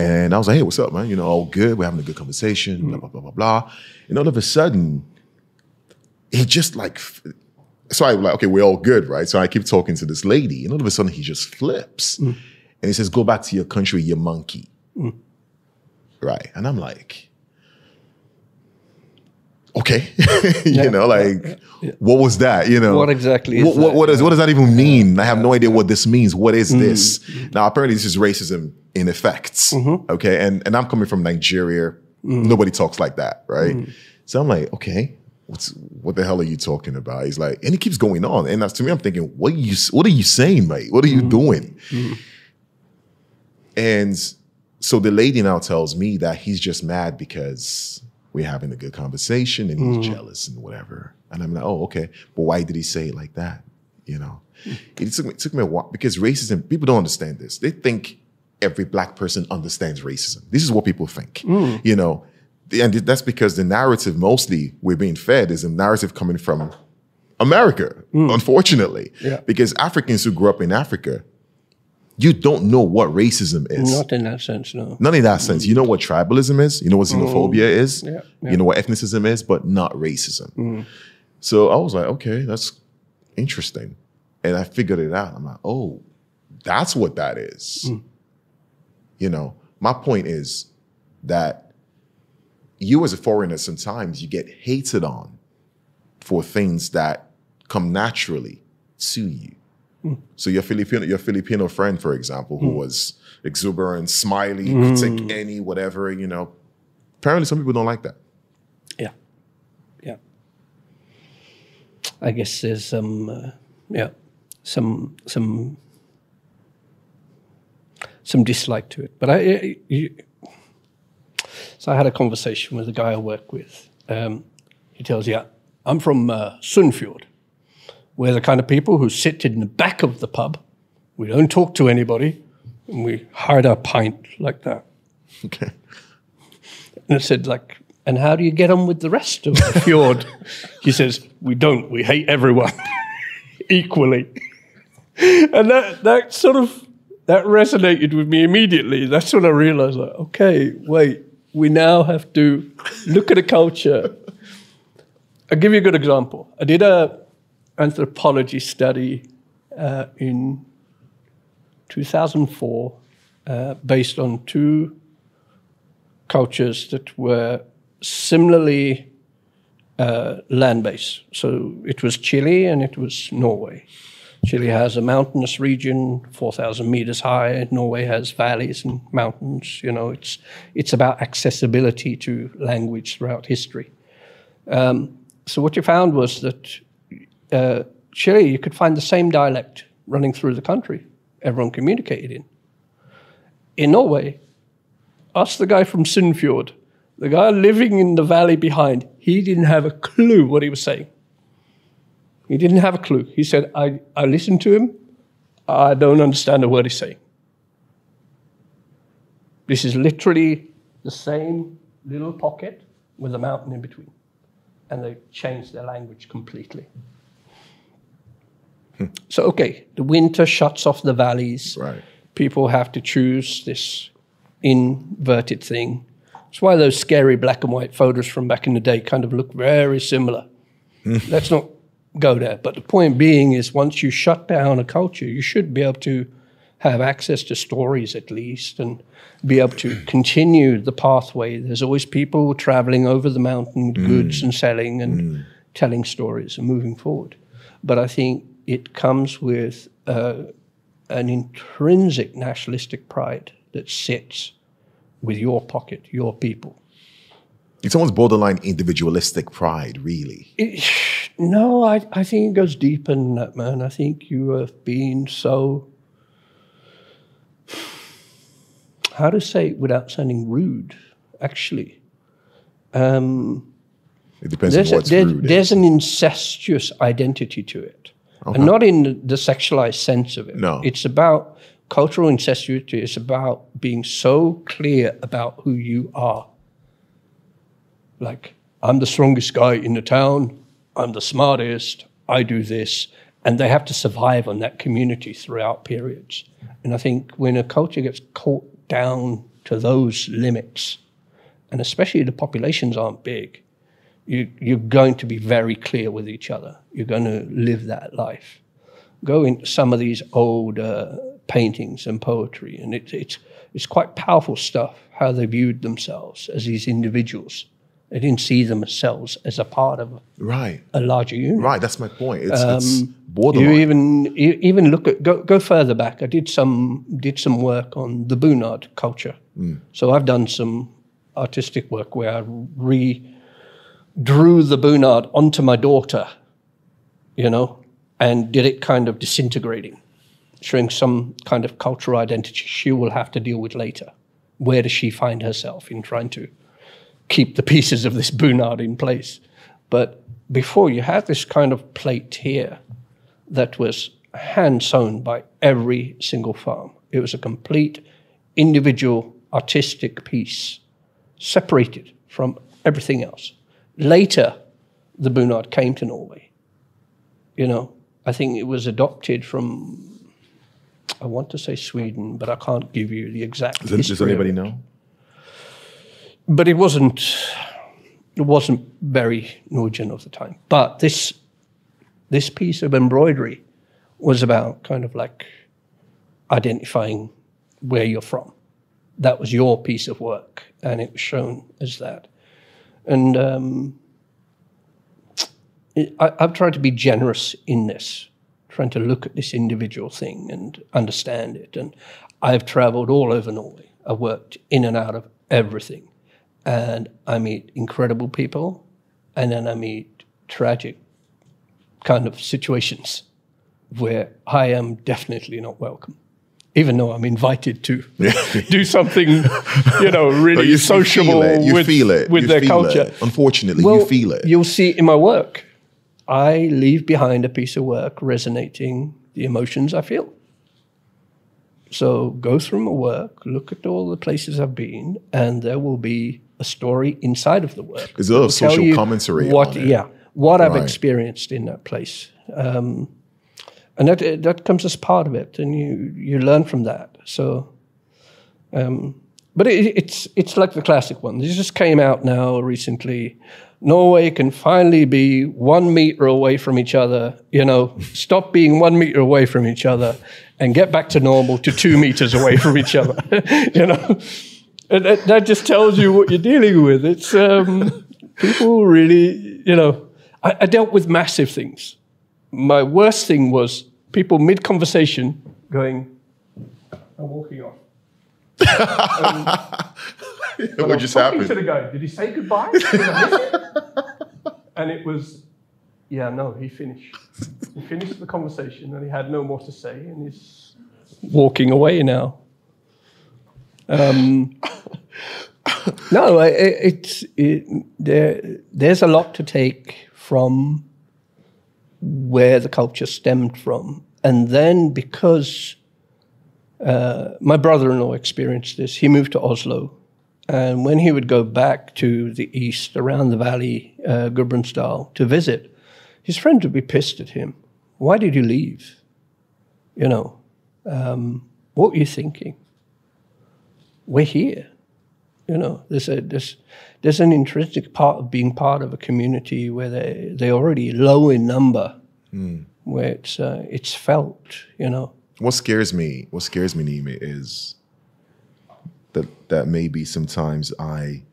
And I was like, hey, what's up, man? You know, all good. We're having a good conversation, blah, mm-hmm. blah, blah, blah, blah. And all of a sudden, he just like, so I'm like, okay, we're all good, right? So I keep talking to this lady, and all of a sudden he just flips. Mm. And he says, go back to your country, you monkey. Mm. Right. And I'm like, okay. you know, like, what was that? You know,
What exactly is
what, what, does, what does that even mean? I have no idea what this means. What is mm. this? Mm-hmm. Now, apparently, this is racism in effects. Mm-hmm. Okay. And, and I'm coming from Nigeria. Mm. Nobody talks like that. Right. Mm. So I'm like, okay. What's what the hell are you talking about? He's like, and it keeps going on. And that's to me, I'm thinking, what are you what are you saying, mate? What are you doing? And so the lady now tells me that he's just mad because we're having a good conversation and he's mm. jealous and whatever. And I'm like, oh, okay. But why did he say it like that? You know? Hmm. It took me, it took me a while because racism, people don't understand this. They think every black person understands racism. This is what people think. Hmm. You know, and that's because the narrative mostly we're being fed is a narrative coming from America, hmm. unfortunately.
Yeah.
Because Africans who grew up in Africa, you don't know what racism is.
Not in that sense, no.
Not in that sense. You know what tribalism is. You know what mm. xenophobia is.
Yeah,
You know what ethnicism is, but not racism. Mm. So I was like, okay, that's interesting. And I figured it out. I'm like, oh, that's what that is. Mm. You know, my point is that you as a foreigner, sometimes you get hated on for things that come naturally to you. So your Filipino, your Filipino friend, for example, who was exuberant, smiley, could take any whatever, you know. Apparently, some people don't like that.
Yeah. Yeah. I guess there's some, uh, yeah, some, some, some dislike to it. But I, I- you, so I had a conversation with a guy I work with. Um, he tells you, I'm from uh, Sunnfjord. We're the kind of people who sit in the back of the pub. We don't talk to anybody, and we hide our pint like that.
Okay.
And I said, like, and how do you get on with the rest of the fjord? he says, we don't. We hate everyone equally. and that, that sort of, that resonated with me immediately. That's when I realized, like, okay, wait, we now have to look at a culture. I'll give you a good example. I did a anthropology study uh, in 2004 uh, based on two cultures that were similarly uh, land based. So it was Chile and it was Norway. Chile has a mountainous region, 4,000 meters high. Norway has valleys and mountains. You know, it's, it's about accessibility to language throughout history. Um, so what you found was that uh, Chile, you could find the same dialect running through the country. Everyone communicated in. In Norway, ask the guy from Sunnfjord, the guy living in the valley behind, he didn't have a clue what he was saying. He didn't have a clue. He said, I, I listened to him, I don't understand a word he's saying. This is literally the same little pocket with a mountain in between. And they changed their language completely. Hmm. So, okay, the winter shuts off the valleys
Right.
people have to choose this inverted thing. That's why those scary black and white photos from back in the day kind of look very similar. Hmm. Let's not go there. But the point being is once you shut down a culture, you should be able to have access to stories at least and be able to continue the pathway. There's always people traveling over the mountain with goods and selling and telling stories and moving forward. But I think it comes with uh, an intrinsic nationalistic pride that sits with your pocket, your people.
It's almost borderline individualistic pride, really.
It, no, I, I think it goes deeper than that, man. I think you have been so. How to say it without sounding rude, actually. Um,
It depends on
a,
what's
there-
rude.
there's an incestuous identity to it. Uh-huh. And not in the, sexualized sense of it.
No.
It's about cultural incestuosity. It's about being so clear about who you are. Like, I'm the strongest guy in the town. I'm the smartest. I do this. And they have to survive on that community throughout periods. And I think when a culture gets caught down to those limits, and especially the populations aren't big, you, you're going to be very clear with each other. You're going to live that life. Go into some of these old uh, paintings and poetry, and it, it's, it's quite powerful stuff how they viewed themselves as these individuals. They didn't see themselves as a part of
right.
a larger unit.
Right. That's my point. It's, it's borderline.
Um, You even you even look at go go further back. I did some did some work on the Bunad culture. So I've done some artistic work where I re drew the Bunad onto my daughter, you know, and did it kind of disintegrating, showing some kind of cultural identity she will have to deal with later. Where does she find herself in trying to keep the pieces of this bunad in place. But before you had this kind of plate here that was hand sewn by every single farm. It was a complete individual artistic piece, separated from everything else. Later, the bunad came to Norway. You know, I think it was adopted from. I want to say Sweden, but I can't give you the exact.
Does, does anybody know?
but it wasn't it wasn't very Norwegian of the time. But this this piece of embroidery was about kind of like identifying where you're from. That was your piece of work, and it was shown as that. And um, it, I, I've tried to be generous in this, trying to look at this individual thing and understand it. And I've traveled all over Norway. I've worked in and out of everything and I meet incredible people, and then I meet tragic kind of situations where I am definitely not welcome, even though I'm invited to do something, you know, really
you,
sociable
feel it. You
with,
feel it.
with
you
their culture.
It. Unfortunately,
Well,
you feel it.
You'll see in my work, I leave behind a piece of work resonating the emotions I feel. So go through my work, look at all the places I've been, and there will be a story inside of the work.
There's a lot of social commentary
What,
on it.
yeah, what I've experienced in that place, um, and that that comes as part of it, and you you learn from that. So, um, but it, it's it's like the classic one. This just came out now recently. Norway can finally be one meter away from each other. You know, stop being one meter away from each other, and get back to normal to two meters away from each other. you know, and that, that just tells you what you're dealing with. It's um, people really, you know. I, I dealt with massive things. My worst thing was people mid conversation going, "I'm walking off."
what just happened?
to the guy. Did he say goodbye? Did I miss it? and it was, yeah, no, he finished. He finished the conversation and he had no more to say and he's walking away now. Um, no, I- I- it's it, there. There's a lot to take from where the culture stemmed from, and then because uh, my brother-in-law experienced this, he moved to Oslo, and when he would go back to the east around the valley, uh, Gudbrandsdal, to visit, his friends would be pissed at him. Why did you leave? You know, um, what were you thinking? We're here. You know, there's a there's there's an intrinsic part of being part of a community where they they're already low in number, hmm. where it's uh, it's felt. You know,
what scares me, what scares me, Nima, is that that maybe sometimes I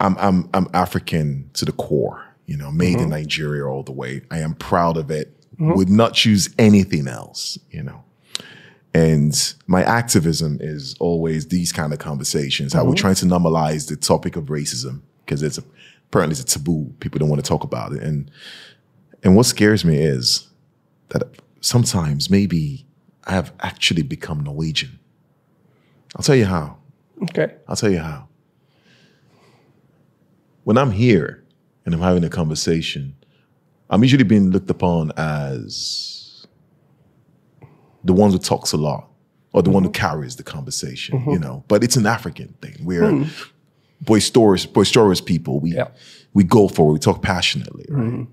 I'm I'm I'm African to the core, you know, made in mm-hmm. Nigeria all the way. I am proud of it. Mm-hmm. Would not choose anything else, you know. And my activism is always these kind of conversations, how we're mm-hmm. trying to normalize the topic of racism because it's a, apparently it's a taboo. People don't want to talk about it. And and what scares me is that sometimes maybe I have actually become Norwegian. I'll tell you how.
Okay.
I'll tell you how. When I'm here and I'm having a conversation, I'm usually being looked upon as the one who talks a lot or the one who mm-hmm. carries the conversation, you mm-hmm. know. But it's an African thing. We're mm-hmm. boisterous, boisterous people. We
Yeah.
we go for it. We talk passionately, right?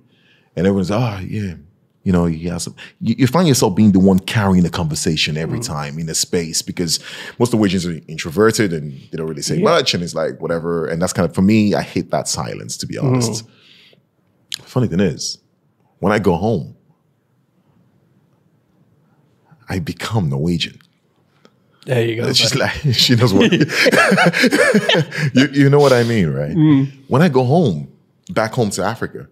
And everyone's, ah, yeah. You know, you, have some, you, you find yourself being the one carrying the conversation every time in a space because most Norwegians are introverted and they don't really say much. And it's like, whatever. And that's kind of, for me, I hate that silence, to be honest. Funny thing is, when I go home, I become Norwegian.
There you go.
She's
buddy.
like, she knows what. you, you know what I mean, right? Mm. When I go home, back home to Africa,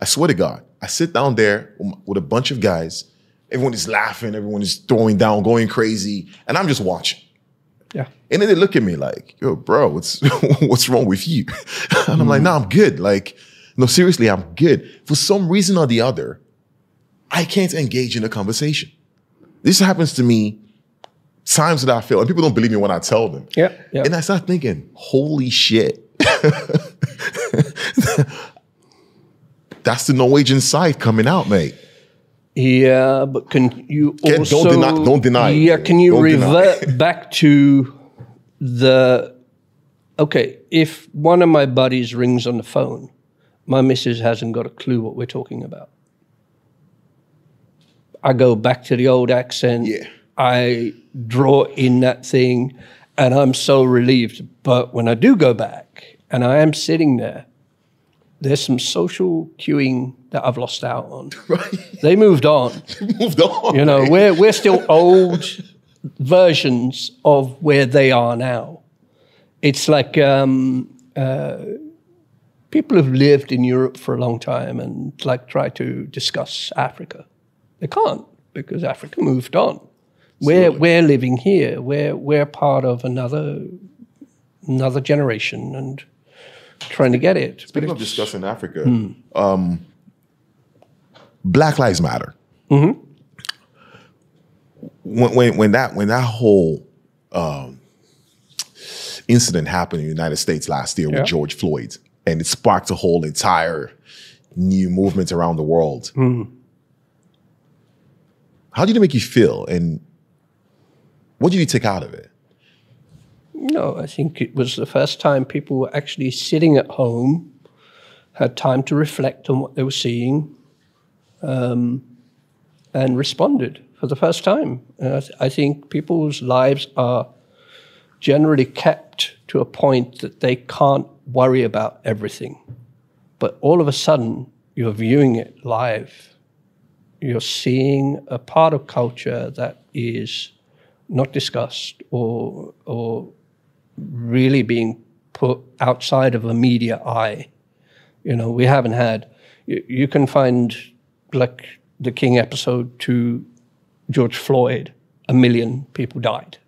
I swear to God, I sit down there with a bunch of guys. Everyone is laughing, everyone is throwing down, going crazy, and I'm just watching.
yeah.
And then they look at me like, "Yo, bro, what's what's wrong with you?" And I'm like, mm. "No, I'm good. Like, no, seriously, I'm good." For some reason or the other, I can't engage in a conversation. This happens to me times that I feel, and people don't believe me when I tell them.
Yeah. Yeah.
And I start thinking, "Holy shit!" That's the Norwegian side coming out, mate.
Yeah, but can you
Can't-
also
don't deny- don't deny.
Yeah, can you
Don't
revert back to the okay? If one of my buddies rings on the phone, my missus hasn't got a clue what we're talking about. I go back to the old accent.
Yeah.
I draw in that thing, and I'm so relieved. But when I do go back, and I am sitting there, there's some social cueing that I've lost out on.
Right?
They moved on.
They Moved on.
You know, we're we're still old versions of where they are now. It's like um, uh, people have lived in Europe for a long time and like try to discuss Africa. They can't because Africa moved on. We're we're living here. We're we're part of another another generation and trying to get it.
Speaking of discussing Africa, um, Black Lives Matter. When, when when that when that whole um, incident happened in the United States last year
Yeah.
with George Floyd, and it sparked a whole entire new movement around the world. How did it make you feel, and what did you take out of it?
No, I think it was the first time people were actually sitting at home, had time to reflect on what they were seeing, um, and responded for the first time. I, th- I think people's lives are generally kept to a point that they can't worry about everything. But all of a sudden, you're viewing it live. You're seeing a part of culture that is not discussed or, or really being put outside of a media eye. You know, we haven't had, you, you can find like the King episode to George Floyd, a million people died.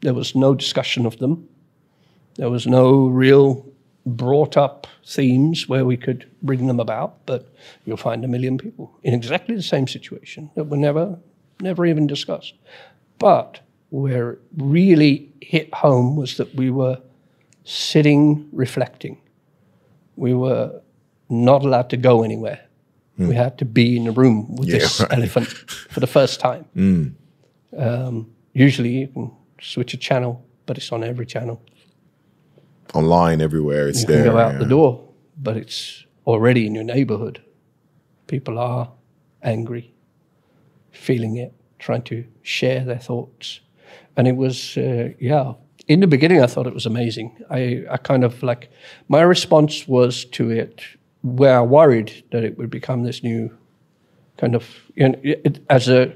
There was no discussion of them. There was no real brought up themes where we could bring them about, but you'll find a million people in exactly the same situation that were never, never even discussed. But where it really hit home was that we were sitting reflecting. We were not allowed to go anywhere. We had to be in a room with
Yeah,
this
right.
elephant for the first time. Um, usually you can switch a channel, but it's on every channel.
Online, everywhere, it's
You
there.
can go out
yeah.
the door, but it's already in your neighborhood. People are angry, feeling it, trying to share their thoughts. And it was, uh, yeah, in the beginning, I thought it was amazing. I, I kind of like, my response was to it where I worried that it would become this new kind of, you know, it, as a,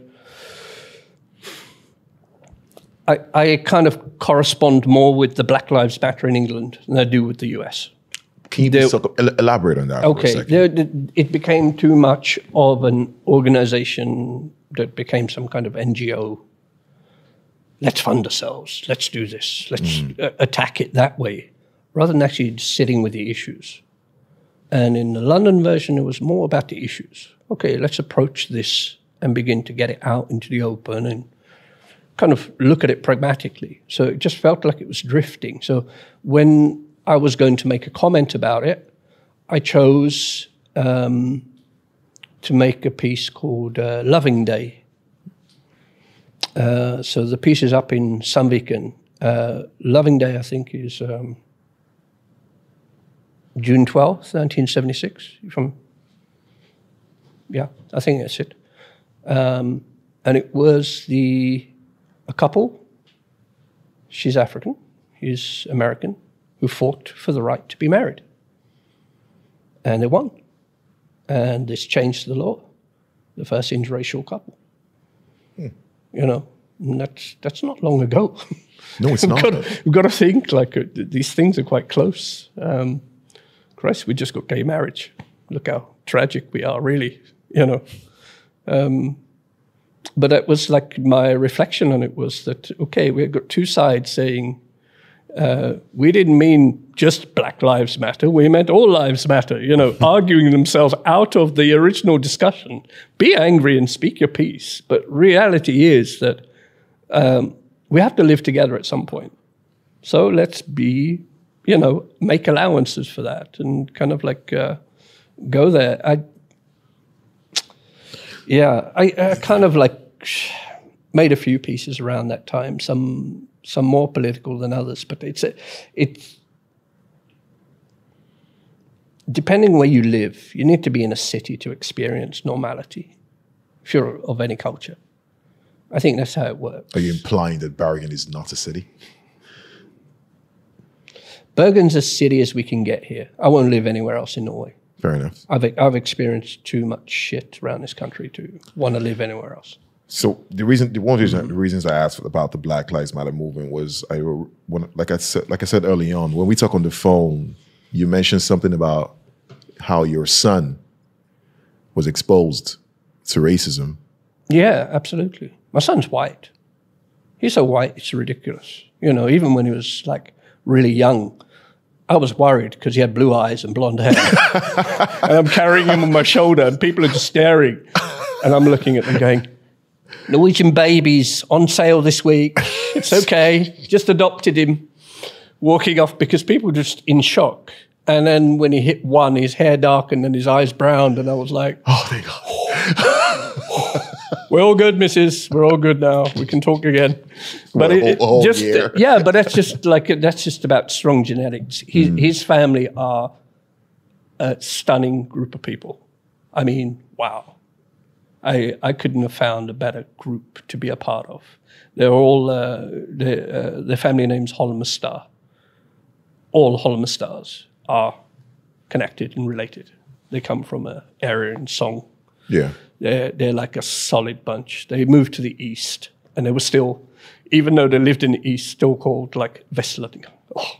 I, I kind of correspond more with the Black Lives Matter in England than I do with the US.
Can you
There-
talk, elaborate on that for a
Okay, there, it became too much of an organization that became some kind of NGO let's fund ourselves, let's do this, let's uh, attack it that way, rather than actually sitting with the issues. And in the London version, it was more about the issues. Okay, let's approach this and begin to get it out into the open and kind of look at it pragmatically. So it just felt like it was drifting. So when I was going to make a comment about it, I chose um, to make a piece called uh, Loving Day. Uh, so the piece is up in Sandviken. Uh, Loving Day, I think, is um, June 12th, 1976. From yeah, I think that's it. Um, and it was the a couple. She's African, he's American, who fought for the right to be married, and they won. And this changed the law. The first interracial couple. You know, that's that's not long ago.
No, it's
we've,
not.
got, we've got to think like uh, these things are quite close. Um, Christ, we just got gay marriage. Look how tragic we are, really. You know. Um, but it was like my reflection on it was that okay, we've got two sides saying uh, we didn't mean just Black Lives Matter. We meant all lives matter. You know, arguing themselves out of the original discussion. Be angry and speak your piece, but reality is that um, we have to live together at some point. So let's be, you know, make allowances for that and kind of like uh, go there. I, yeah, I, I kind of like made a few pieces around that time. Some some more political than others, but it's a, it's depending where you live. You need to be in a city to experience normality. If you're of any culture, I think that's how it works.
Are you implying that Bergen is not a city?
Bergen's as city as we can get here. I won't live anywhere else in Norway.
Fair enough.
I've I've experienced too much shit around this country to want to live anywhere else.
So the reason, the one reason, mm-hmm. the reasons I asked about the Black Lives Matter movement was I, when, like I said, like I said early on, when we talk on the phone, you mentioned something about how your son was exposed to racism.
Yeah, absolutely. My son's white. He's so white, it's ridiculous. You know, even when he was like really young, I was worried because he had blue eyes and blonde hair. and I'm carrying him on my shoulder, and people are just staring. And I'm looking at them going, Norwegian babies on sale this week. It's okay. Just adopted him. Walking off because people were just in shock. And then when he hit one, his hair darkened and his eyes browned. And I was like,
Oh, thank God.
We're all good, Mrs. We're all good now. We can talk again. But it,
whole-
it
whole
just
year.
yeah, but that's just like that's just about strong genetics. His,
Mm.
his family are a stunning group of people. I mean, wow. I I couldn't have found a better group to be a part of. They're all uh, their uh, their family name's Holmestad. All Holmestads are connected and related. They come from an area in Sogn.
Yeah.
They're, they're like a solid bunch. They moved to the east, and they were still, even though they lived in the east, still called like Vestland. Oh,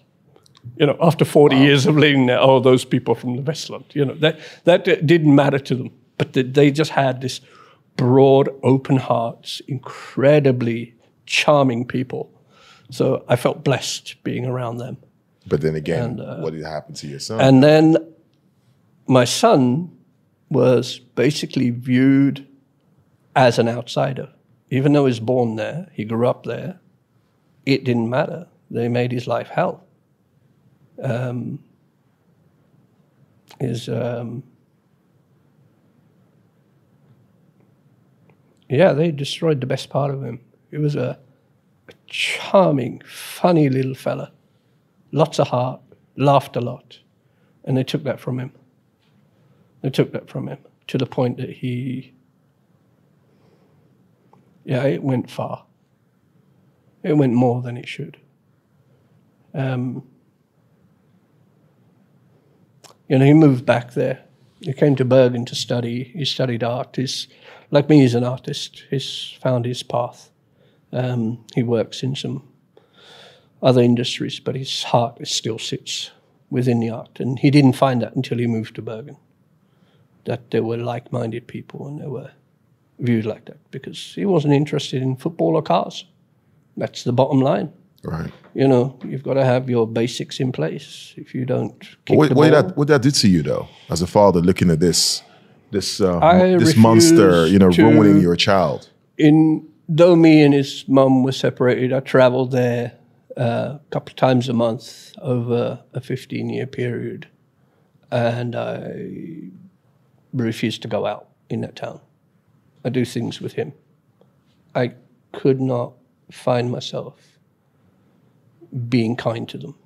you know, after 40 years of living there, oh, those people from the Vestland. You know, that, that didn't matter to them, but they, they just had this broad, open hearts, incredibly charming people. So I felt blessed being around them.
But then again,
And, uh,
what did happen to your son?
And then my son was basically viewed as an outsider. Even though he was born there, he grew up there, it didn't matter. They made his life hell. Um, his, um, yeah, they destroyed the best part of him. He was a, a charming, funny little fella lots of heart, laughed a lot, and they took that from him. They took that from him to the point that he, yeah, it went far. It went more than it should. Um, you know, he moved back there. He came to Bergen to study. He studied art. He's, like me, he's an artist. He's found his path. Um, he works in some other industries, but his heart still sits within the art. And he didn't find that until he moved to Bergen, that there were like minded people and they were viewed like that because he wasn't interested in football or cars. That's the bottom line.
Right.
You know, you've got to have your basics in place. If you don't kick
What, what, did that, what that do to you though, as a father, looking at this, this, uh, this monster, you know, ruining your child?
in though me and his mum were separated, I travelled there uh, a couple of times a month over a 15 year period, and I refused to go out in that town. I do things with him. I could not find myself being kind to them.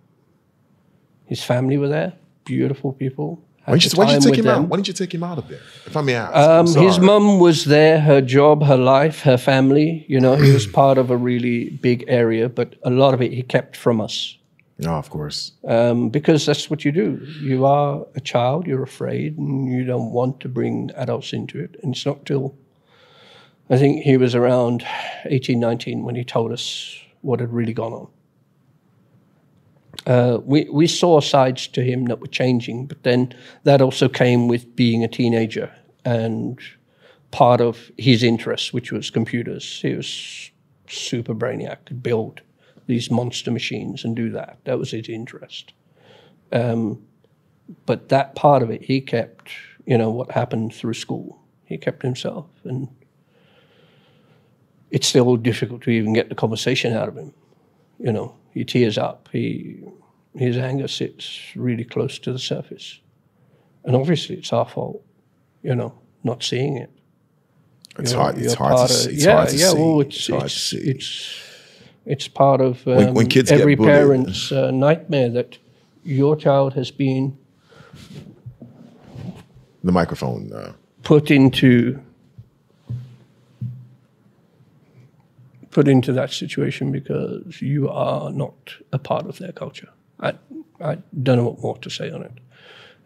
His family were there, beautiful people.
Why didn't, you, you take him
them.
out? Why didn't you take him out of there? If I may ask.
Um, his mum was there, her job, her life, her family. You know, he was part of a really big area, but a lot of it he kept from us
No, of course.
um, because that's what you do. You are a child, you're afraid, and you don't want to bring adults into it. And it's not till I think he was around 18, 19 when he told us what had really gone on. Uh, we, we saw sides to him that were changing, but then that also came with being a teenager and part of his interests, which was computers. He was super brainiac, could build these monster machines and do that. That was his interest. Um, but that part of it, he kept, you know, what happened through school. He kept himself. And it's still difficult to even get the conversation out of him. You know, he tears up. He, his anger sits really close to the surface. And obviously, it's our fault, you know, not seeing it.
It's
You're-
hard. It's hard to
of-
see. It's
yeah,
hard to
yeah.
see.
Well, it's
It's hard to
it's,
see.
it's it's part of um,
When- when kids get
every
bullied.
parent's uh, nightmare that your child has been
The microphone. Uh,
put into put into that situation because you are not a part of their culture. I I don't know what more to say on it.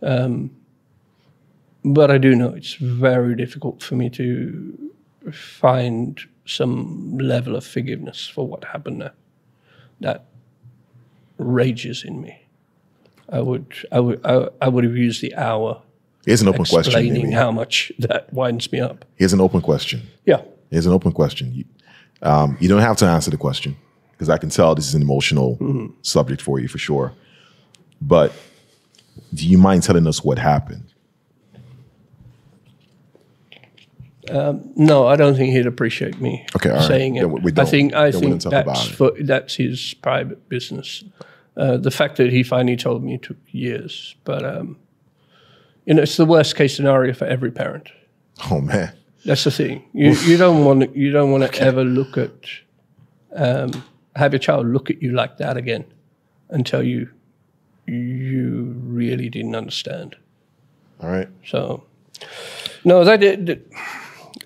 Um, but I do know it's very difficult for me to find some level of forgiveness for what happened there. That rages in me. I would I would I, I would have used the hour
here's an open question.
explaining how much that winds me up.
Here's an open question.
Yeah.
Here's an open question. You, um, you don't have to answer the question because I can tell this is an emotional subject for you for sure. But do you mind telling us what happened?
No, I don't think he'd appreciate me
Okay, all right.
saying it.
We- we
I
don't-
think I think that's for, that's his private business. Uh, the fact that he finally told me took years, but um, you know, it's the worst case scenario for every parent.
Oh man.
That's the thing. You you don't want to, you don't want to ever look at um, have your child look at you like that again and tell you you really didn't understand.
All right.
So, no, that, that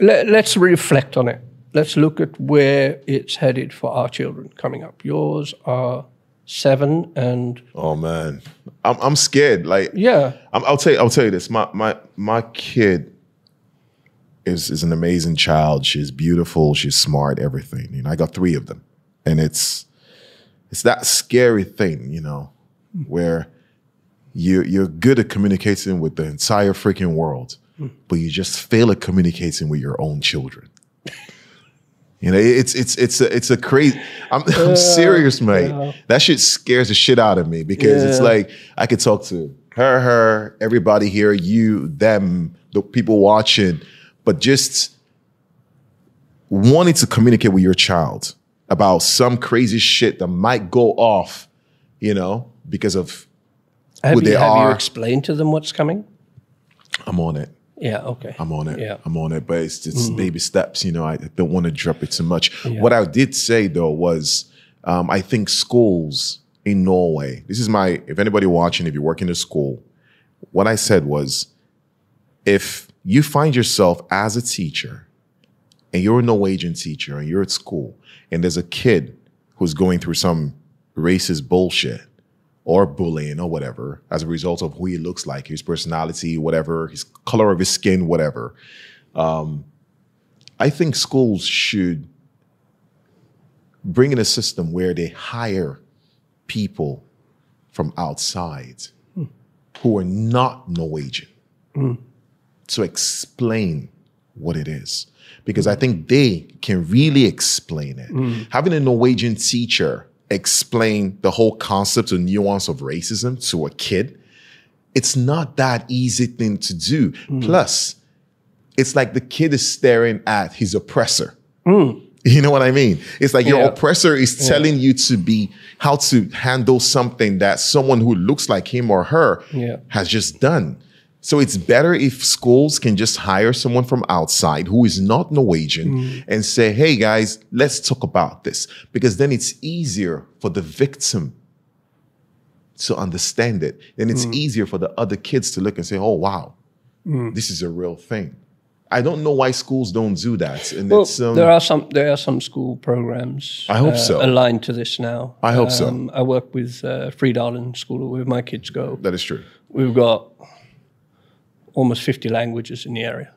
let, let's reflect on it. Let's look at where it's headed for our children coming up. Yours are seven, and
Oh man. I'm I'm scared. Like
yeah,
I'm, I'll tell you. I'll tell you this. My my my kid is is an amazing child. She's beautiful. She's smart. Everything. You know, I got three of them, and it's it's that scary thing, you know, where you you're good at communicating with the entire freaking world, but you just fail at communicating with your own children. You know, it's it's it's a it's a crazy. I'm, I'm serious, mate. That shit scares the shit out of me because it's like I could talk to her, her, everybody here, you, them, the people watching, but just wanting to communicate with your child about some crazy shit that might go off, you know, because of
have,
Who
you,
they
have you
are.
explained to them what's coming?
I'm on it.
Yeah, okay.
I'm on it.
Yeah. Mm-hmm.
I'm on it, but it's just baby steps. You know, I don't want to drop it too much. What I did say though was, um, I think schools in Norway. This is my. If anybody watching, if you work in a school, what I said was, if you find yourself as a teacher, and you're a Norwegian teacher, and you're at school, and there's a kid who's going through some racist bullshit or bullying or whatever as a result of who he looks like, his personality, whatever, his color of his skin, whatever. Um, I think schools should bring in a system where they hire people from outside who are not Norwegian to explain what it is because I think they can really explain it.
Mm.
Having a Norwegian teacher explain the whole concept and nuance of racism to a kid, it's not that easy thing to do.
Mm.
Plus, it's like the kid is staring at his oppressor.
Mm.
You know what I mean? It's like your
Yeah.
oppressor is telling you to be how to handle something that someone who looks like him or her
Yeah.
has just done. So it's better if schools can just hire someone from outside who is not Norwegian
Mm.
and say, "Hey guys, let's talk about this." Because then it's easier for the victim to understand it. Then
Mm.
it's easier for the other kids to look and say, "Oh wow,
Mm.
this is a real thing." I don't know why schools don't do that. And
Well,
it's um,
there are some there are some school programs.
I hope
uh,
so.
Aligned to this now.
I hope so.
Um, I work with uh, Fridalen School where my kids go.
that is true.
We've got almost fifty languages in the area.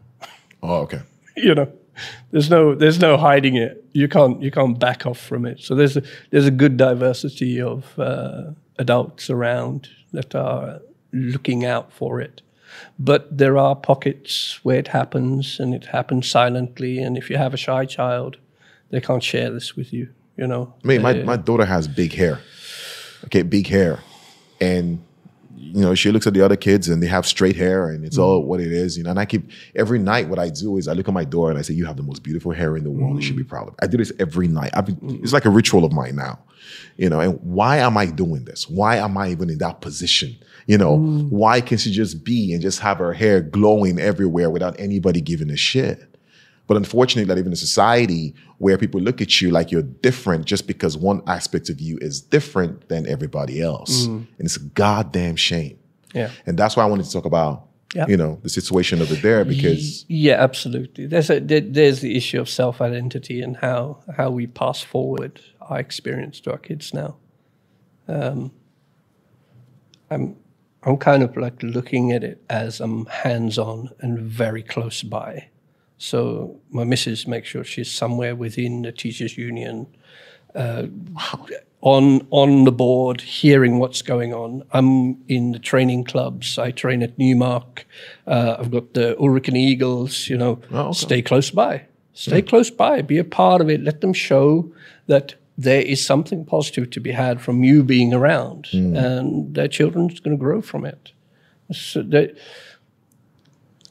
Oh, okay.
you know, there's no there's no hiding it. You can't you can't back off from it. So there's a, there's a good diversity of uh, adults around that are looking out for it. But there are pockets where it happens, and it happens silently. And if you have a shy child, they can't share this with you. You know,
I mean, my, my daughter has big hair. Okay, big hair. And you know, she looks at the other kids and they have straight hair and it's all mm. what it is, you know. And I keep every night what I do is I look at my door and I say, You have the most beautiful hair in the world. You should be mm. proud of it. I do this every night. I've been, it's like a ritual of mine now. You know, and why am I doing this? Why am I even in that position? You know, why can she just be and just have her hair glowing everywhere without anybody giving a shit? But unfortunately, that even in a society where people look at you like you're different just because one aspect of you is different than everybody else. And it's a goddamn shame.
yeah.
And that's why I wanted to talk about,
Yeah.
you know, the situation over there because
Yeah, absolutely. There's a there, there's the issue of self identity and how how we pass forward our experience to our kids now. Um, I'm I'm kind of like looking at it as I'm hands on and very close by. So my missus makes sure she's somewhere within the teachers union, uh, on on the board, hearing what's going on. I'm in the training clubs. I train at Newmark. Uh, I've got the Ulriken Eagles. You know,
Oh, okay.
stay close by. Stay close by. Be a part of it. Let them show that there is something positive to be had from you being around, and their children's going to grow from it. So they,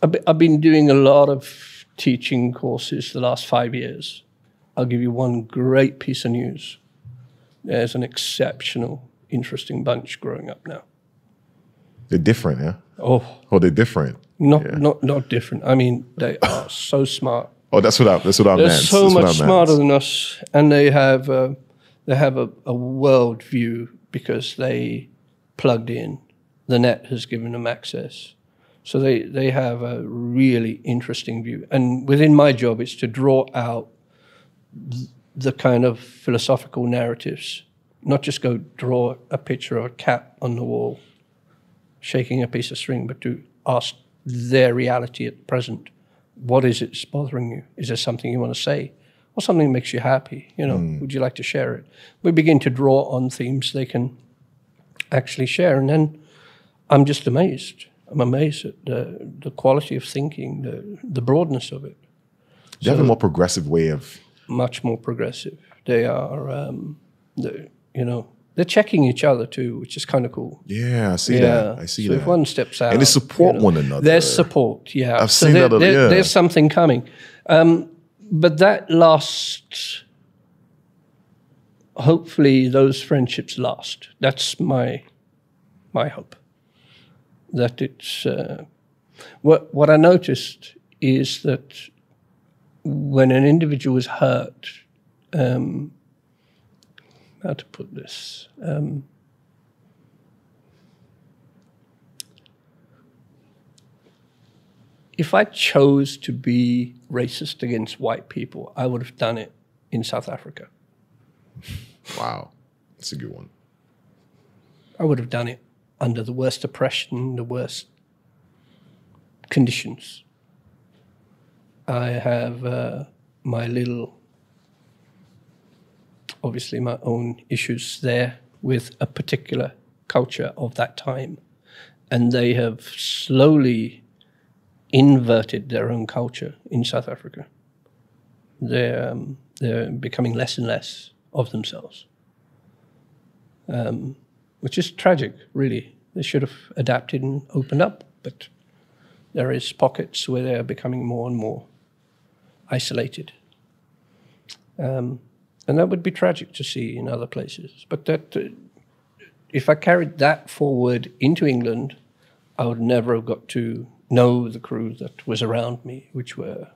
I've been doing a lot of teaching courses the last five years. I'll give you one great piece of news. There's an exceptional, interesting bunch growing up now.
they're different, yeah?
Oh,
Oh, they're different.
not not not different. I mean, they are so smart.
Oh, that's what I that's what I
They're so
That's
much smarter than us, and they have uh, they have a, a world view because they plugged in. The net has given them access, so they they have a really interesting view. And within my job, it's to draw out th- the kind of philosophical narratives, not just go draw a picture of a cat on the wall, shaking a piece of string, but to ask their reality at present what is it that's bothering you? Is there something you want to say? Or something that makes you happy? You know, hmm. would you like to share it? We begin to draw on themes they can actually share. And then I'm just amazed. I'm amazed at the, the quality of thinking, the, the broadness of it.
They have a more progressive way of
Much more progressive. They are, um, the, you know, they're checking each other too, which is kind of cool.
yeah, I see that. I see
so
that.
if one steps out, and
they support one another.
There's support, yeah.
I've
so
seen
there-
that,
there-
yeah.
There's something coming, um, but that lasts. Hopefully, those friendships last. That's my my hope. That it's uh, what what I noticed is that when an individual is hurt, um, how to put this. Um, if I chose to be racist against white people, I would have done it in South Africa.
wow. That's a good one.
I would have done it under the worst oppression, the worst conditions. I have uh, my little, obviously, my own issues there with a particular culture of that time. And they have slowly inverted their own culture in South Africa. They're, um, they're becoming less and less of themselves, um, which is tragic, really. They should have adapted and opened up, but there is pockets where they're becoming more and more isolated. Um, and that would be tragic to see in other places. But that, uh, if I carried that forward into England, I would never have got to know the crew that was around me, which were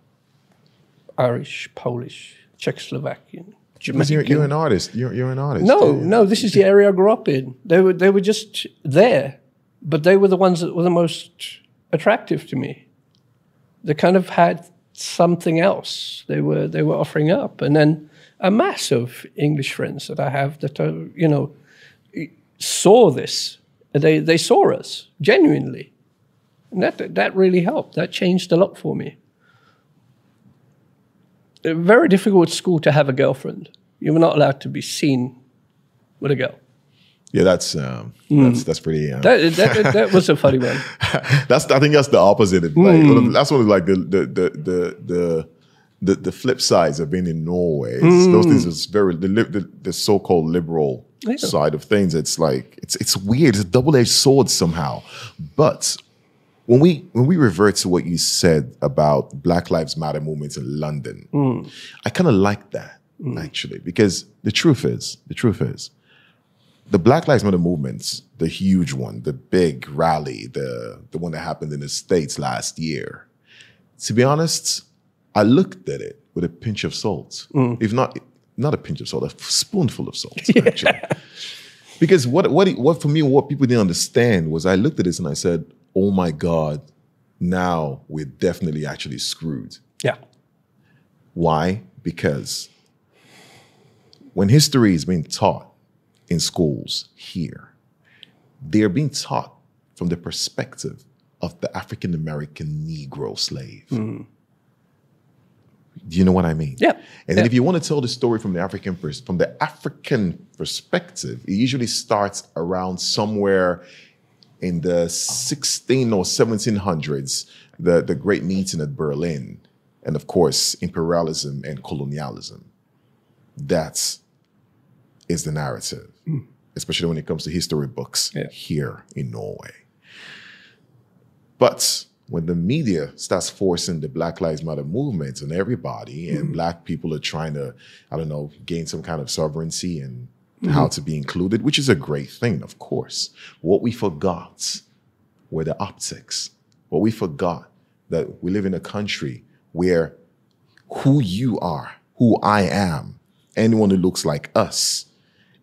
Irish, Polish, Czechoslovakian, Jamaican.
you're, you're an artist. You're, you're an artist.
No,
Yeah.
no, this is the area I grew up in. They were they were just there, but they were the ones that were the most attractive to me. They kind of had something else they were they were offering up, and then a mass of English friends that I have that are, you know saw this. They they saw us genuinely, and that that really helped. That changed a lot for me. Very difficult at school to have a girlfriend. You were not allowed to be seen with a girl.
Yeah, that's um, that's that's pretty. Uh.
That, that, that was a funny one.
that's I think that's the opposite. Of, like,
Hmm.
that's one of like the the the the the, the, the flip sides of being in Norway.
Hmm.
Those things is very the, the the so-called liberal
Yeah.
side of things. It's like it's it's weird. It's a double-edged sword somehow. But when we when we revert to what you said about Black Lives Matter movements in London,
Hmm.
I kind of like that actually because the truth is the truth is the Black Lives Matter movements, the huge one, the big rally, the the one that happened in the States last year. To be honest, I looked at it with a pinch of salt. If not not a pinch of salt, a spoonful of salt, actually. Because what what what for me, what people didn't understand was I looked at this and I said, Oh my God, now we're definitely actually screwed.
Yeah.
Why? Because when history is being taught in schools here, they're being taught from the perspective of the African American Negro slave. Hmm. Do you know what I mean?
Yeah.
And then
Yeah.
if you want to tell the story from the African pers- from the African perspective, it usually starts around somewhere in the 16 or 1700s, the, the great meeting at Berlin, and of course, imperialism and colonialism. That is the narrative, hmm. especially when it comes to history books
Yeah.
here in Norway. But when the media starts forcing the Black Lives Matter movement on everybody, and hmm. black people are trying to, I don't know, gain some kind of sovereignty and how mm-hmm. to be included, which is a great thing, of course. What we forgot were the optics. What we forgot that we live in a country where who you are, who I am, anyone who looks like us,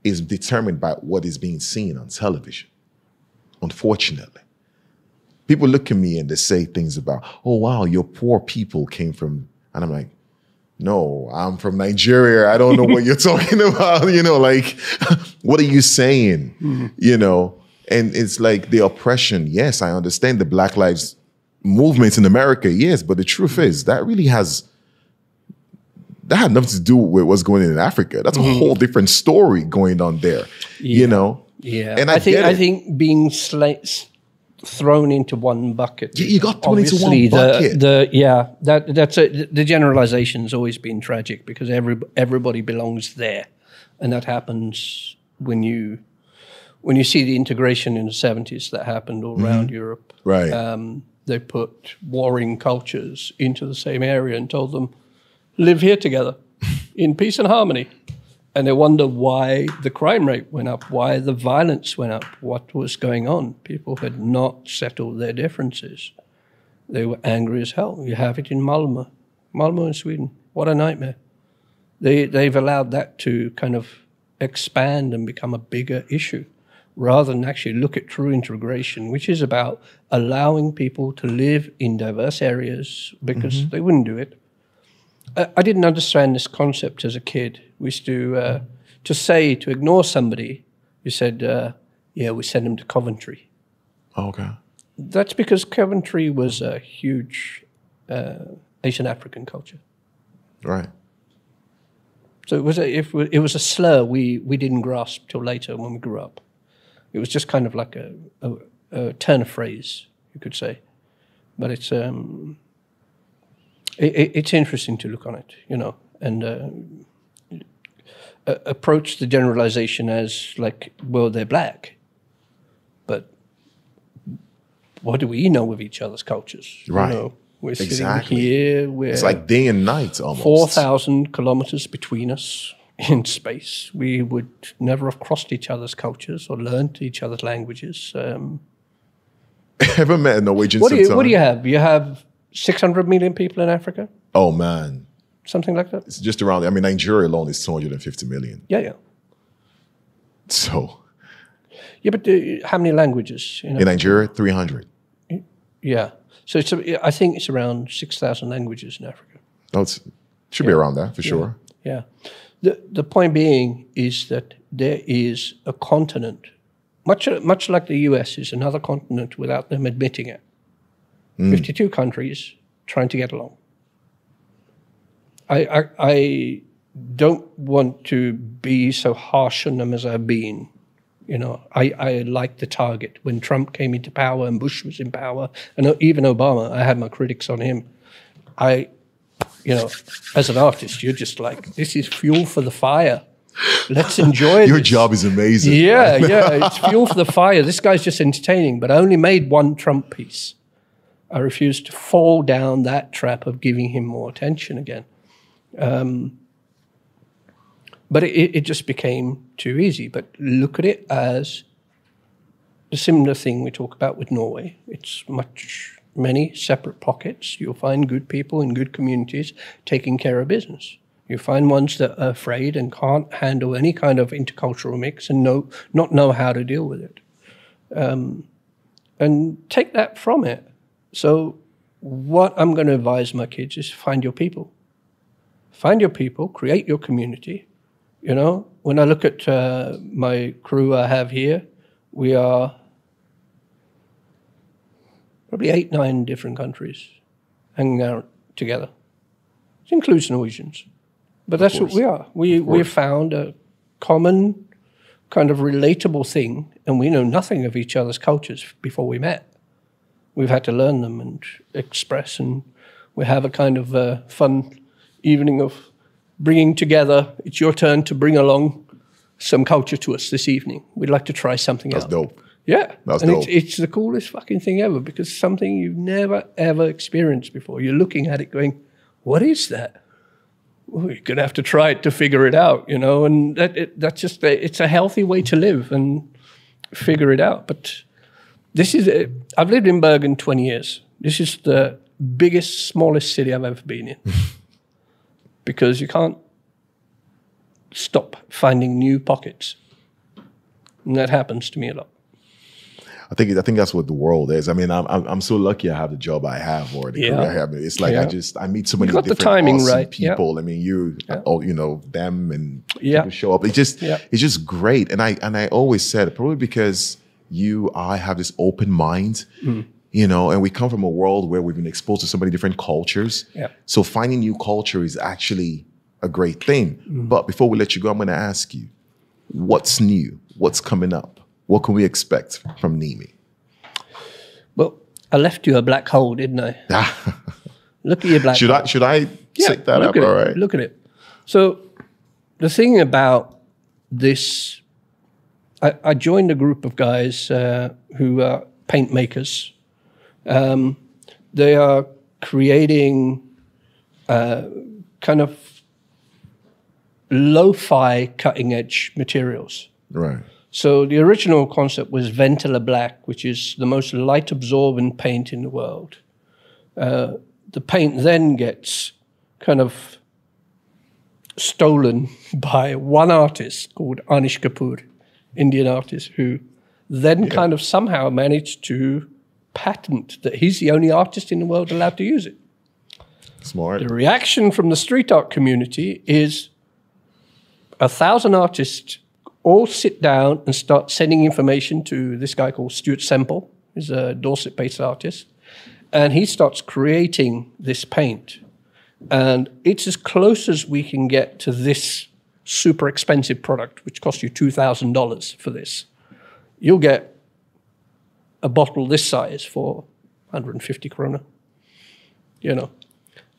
is determined by what is being seen on television. Unfortunately people look at me and they say things about, oh wow, your poor people came from, and I'm like, no, I'm from Nigeria. I don't know what you're talking about. You know, like, what are you saying? Hmm. You know, and it's like the oppression. Yes, I understand the Black Lives movement in America. Yes, but the truth is that really has that had nothing to do with what's going on in Africa. That's a hmm. whole different story going on there. You know.
Yeah.
And I
think I think being sla- s- thrown into one bucket.
You- you got thrown into one
obviously the. The yeah, that that's a, the generalization's always been tragic because every everybody belongs there, and that happens when you when you see the integration in the seventies that happened all around Europe.
Mm-hmm. Right.
Um, they put warring cultures into the same area and told them live here together in peace and harmony. And they wonder why the crime rate went up, why the violence went up, what was going on. People had not settled their differences. They were angry as hell. You have it in Malmö, Malmö in Sweden. What a nightmare. They, they've allowed that to kind of expand and become a bigger issue rather than actually look at true integration, which is about allowing people to live in diverse areas because mm-hmm. they wouldn't do it. I, I didn't understand this concept as a kid. We used to uh, to say to ignore somebody. You said, uh, "Yeah, we send them to Coventry."
okay.
That's because Coventry was a huge uh, Asian African culture.
Right.
So it was a, if we- it was a slur we, we didn't grasp till later when we grew up. It was just kind of like a, a, a turn of phrase, you could say. but it's um, it, it, it's interesting to look on it, you know, and uh, approach the generalization as like, well, they're black, but what do we know of each other's cultures? You
Right.
know, we're
Exactly.
sitting here. We're
It's like day and night almost.
four thousand kilometers between us in space. We would never have crossed each other's cultures or learned each other's languages. Um,
Ever met a Norwegian
what do you What do you have? You have six hundred million people in Africa,
Oh man,
something like that.
it's just around. I mean, Nigeria alone is 250 million.
Yeah, yeah,
So
yeah. But uh, how many languages? You know?
in Nigeria, 300.
yeah. So it's. A, I think it's around six thousand languages in Africa.
No, it's should be around that for sure.
Yeah. The the point being is that there is a continent, much much like the US is another continent without them admitting it. Mm. Fifty two countries trying to get along. I, I I don't want to be so harsh on them as I've been. You know, I, I like the target. When Trump came into power and Bush was in power, and even Obama, I had my critics on him. I you know, as an artist, you're just like, this is fuel for the fire. Let's enjoy it.
Your
this.
job is amazing.
Yeah, yeah, it's fuel for the fire. This guy's just entertaining, but I only made one Trump piece. I refused to fall down that trap of giving him more attention again. Um, but it, it just became too easy. But look at it as the similar thing we talk about with Norway. It's much many separate pockets. You'll find good people in good communities taking care of business. You find ones that are afraid and can't handle any kind of intercultural mix and know not know how to deal with it. Um, and take that from it. So what I'm going to advise my kids is find your people. Find your people, create your community. You know, when I look at uh, my crew I have here, we are probably eight, nine different countries hanging out together. It includes Norwegians. But that's what we are. We, we've found a common, kind of relatable thing, and we know nothing of each other's cultures before we met. We've had to learn them and express, and we have a kind of uh, fun evening of bringing together. It's your turn to bring along some culture to us this evening. We'd like to try something
That's
out.
dope.
Yeah,
That's
and
dope.
it's, it's the coolest fucking thing ever because something you've never ever experienced before. You're looking at it, going, "What is that?" Well, you're gonna have to try it to figure it out, you know. And that it, that's just a, it's a healthy way to live and figure it out. But this is i I've lived in Bergen 20 years. This is the biggest, smallest city I've ever been in because you can't stop finding new pockets, and that happens to me a lot.
I think I think that's what the world is. I mean, I'm I'm, I'm so lucky I have the job I have or the
Yeah.
career I have. It's like I just I meet so many
got the
different
timing
awesome
right. Yeah.
people. I mean, you, oh, you know, them and
Yeah.
people show up. It's just
Yeah.
it's just great. And I and I always said probably because you I have this open mind.
Mm.
You know, and we come from a world where we've been exposed to so many different cultures.
Yeah.
So finding new culture is actually a great thing.
Mm.
But before we let you go, I'm going to ask you, what's new? What's coming up? What can we expect from Nimi?
Well, I left you a black hole, didn't I? Look at your black
should
hole.
I should I set that
look
up?
At
All
it.
right.
Look at it. So, the thing about this, I, I joined a group of guys uh, who are paint makers. Um, they are creating uh, kind of lo-fi cutting-edge materials.
Right.
So the original concept was Vantablack, which is the most light absorbent paint in the world. Uh, the paint then gets kind of stolen by one artist called Anish Kapoor, Indian artist, who then kind of somehow managed to patent that he's the only artist in the world allowed to use it.
Smart.
The reaction from the street art community is a thousand artists all sit down and start sending information to this guy called Stuart Semple, who's a Dorset based artist. And he starts creating this paint. And it's as close as we can get to this super expensive product, which costs you $2,000 for this. You'll get a bottle this size for 150 krona. You know,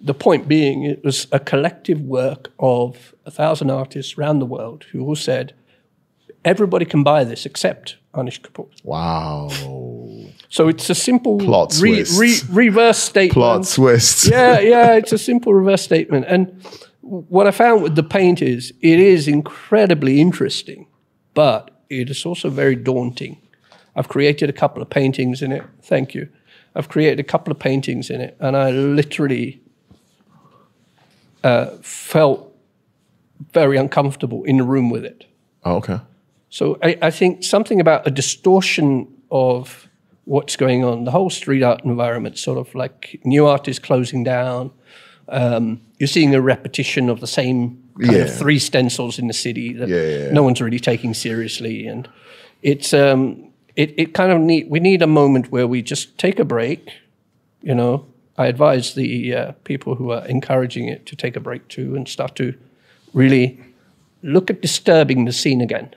the point being, it was a collective work of a thousand artists around the world who all said, everybody can buy this except Anish Kapoor.
Wow.
So it's a simple
Plot
re- re- reverse statement.
Plot twist.
yeah, yeah, it's a simple reverse statement. And what I found with the paint is it is incredibly interesting, but it is also very daunting. I've created a couple of paintings in it. Thank you. I've created a couple of paintings in it, and I literally uh, felt very uncomfortable in the room with it.
Oh, okay.
So I, I think something about a distortion of what's going on, the whole street art environment, sort of like new art is closing down. Um, you're seeing a repetition of the same kind
Yeah.
of three stencils in the city that
Yeah, yeah,
no one's really taking seriously, and it's um, it it kind of need we need a moment where we just take a break. You know, I advise the uh, people who are encouraging it to take a break too and start to really look at disturbing the scene again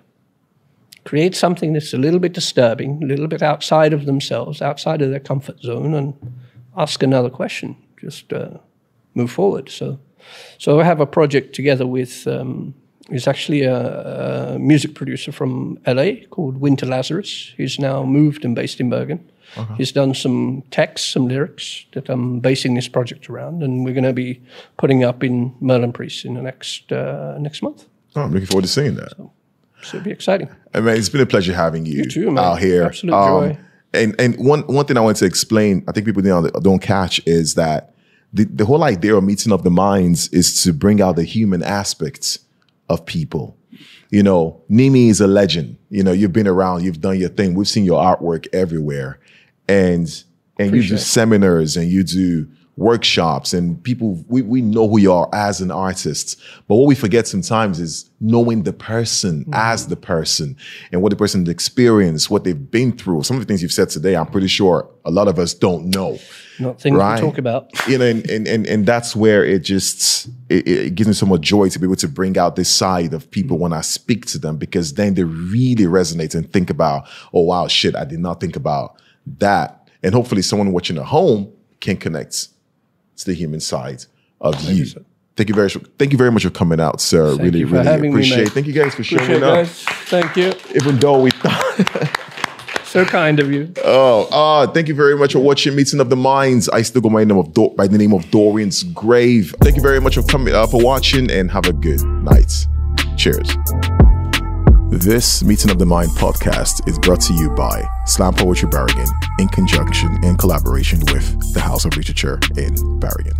create something that's a little bit disturbing, a little bit outside of themselves, outside of their comfort zone, and ask another question. Just uh, move forward. So, so I have a project together with. Um, actually a, a music producer from LA called Winter Lazarus. He's now moved and based in Bergen. He's done some text, some lyrics that I'm basing this project around, and we're going to be putting up in Merlin Priest in the next uh, next month.
Oh, I'm looking forward to seeing that.
So it'll be exciting.
I mean, it's been a pleasure having you,
you too,
out here. Um,
joy.
And and one one thing I want to explain, I think people don't catch is that the, the whole idea of meeting of the minds is to bring out the human aspects of people. You know, Nimi is a legend. You know, you've been around, you've done your thing. We've seen your artwork everywhere, and and you do seminars and you do workshops and people we, we know who you are as an artist but what we forget sometimes is knowing the person mm-hmm. as the person and what the person's experienced what they've been through some of the things you've said today i'm pretty sure a lot of us don't know
Not things
Right.
we talk about.
you know and, and, and, and that's where it just it, it gives me so much joy to be able to bring out this side of people when i speak to them because then they really resonate and think about oh wow shit i did not think about that and hopefully someone watching at home can connect to the human side of you thank you very much. thank you very much for coming out sir
Thank
really really
me,
appreciate
mate.
thank you guys for showing
Appreciate it,
up
guys. Thank you.
even though we thought
so kind of you.
Oh, uh, thank you very much for watching Meeting of the Minds. I still go by the name of, by the name of Dorian's Grave. Thank you very much for coming uh, for watching and have a good night. Cheers. This Meeting of the Mind podcast is brought to you by Slam Poetry Bergen in conjunction and collaboration with the House of Literature in Bergen.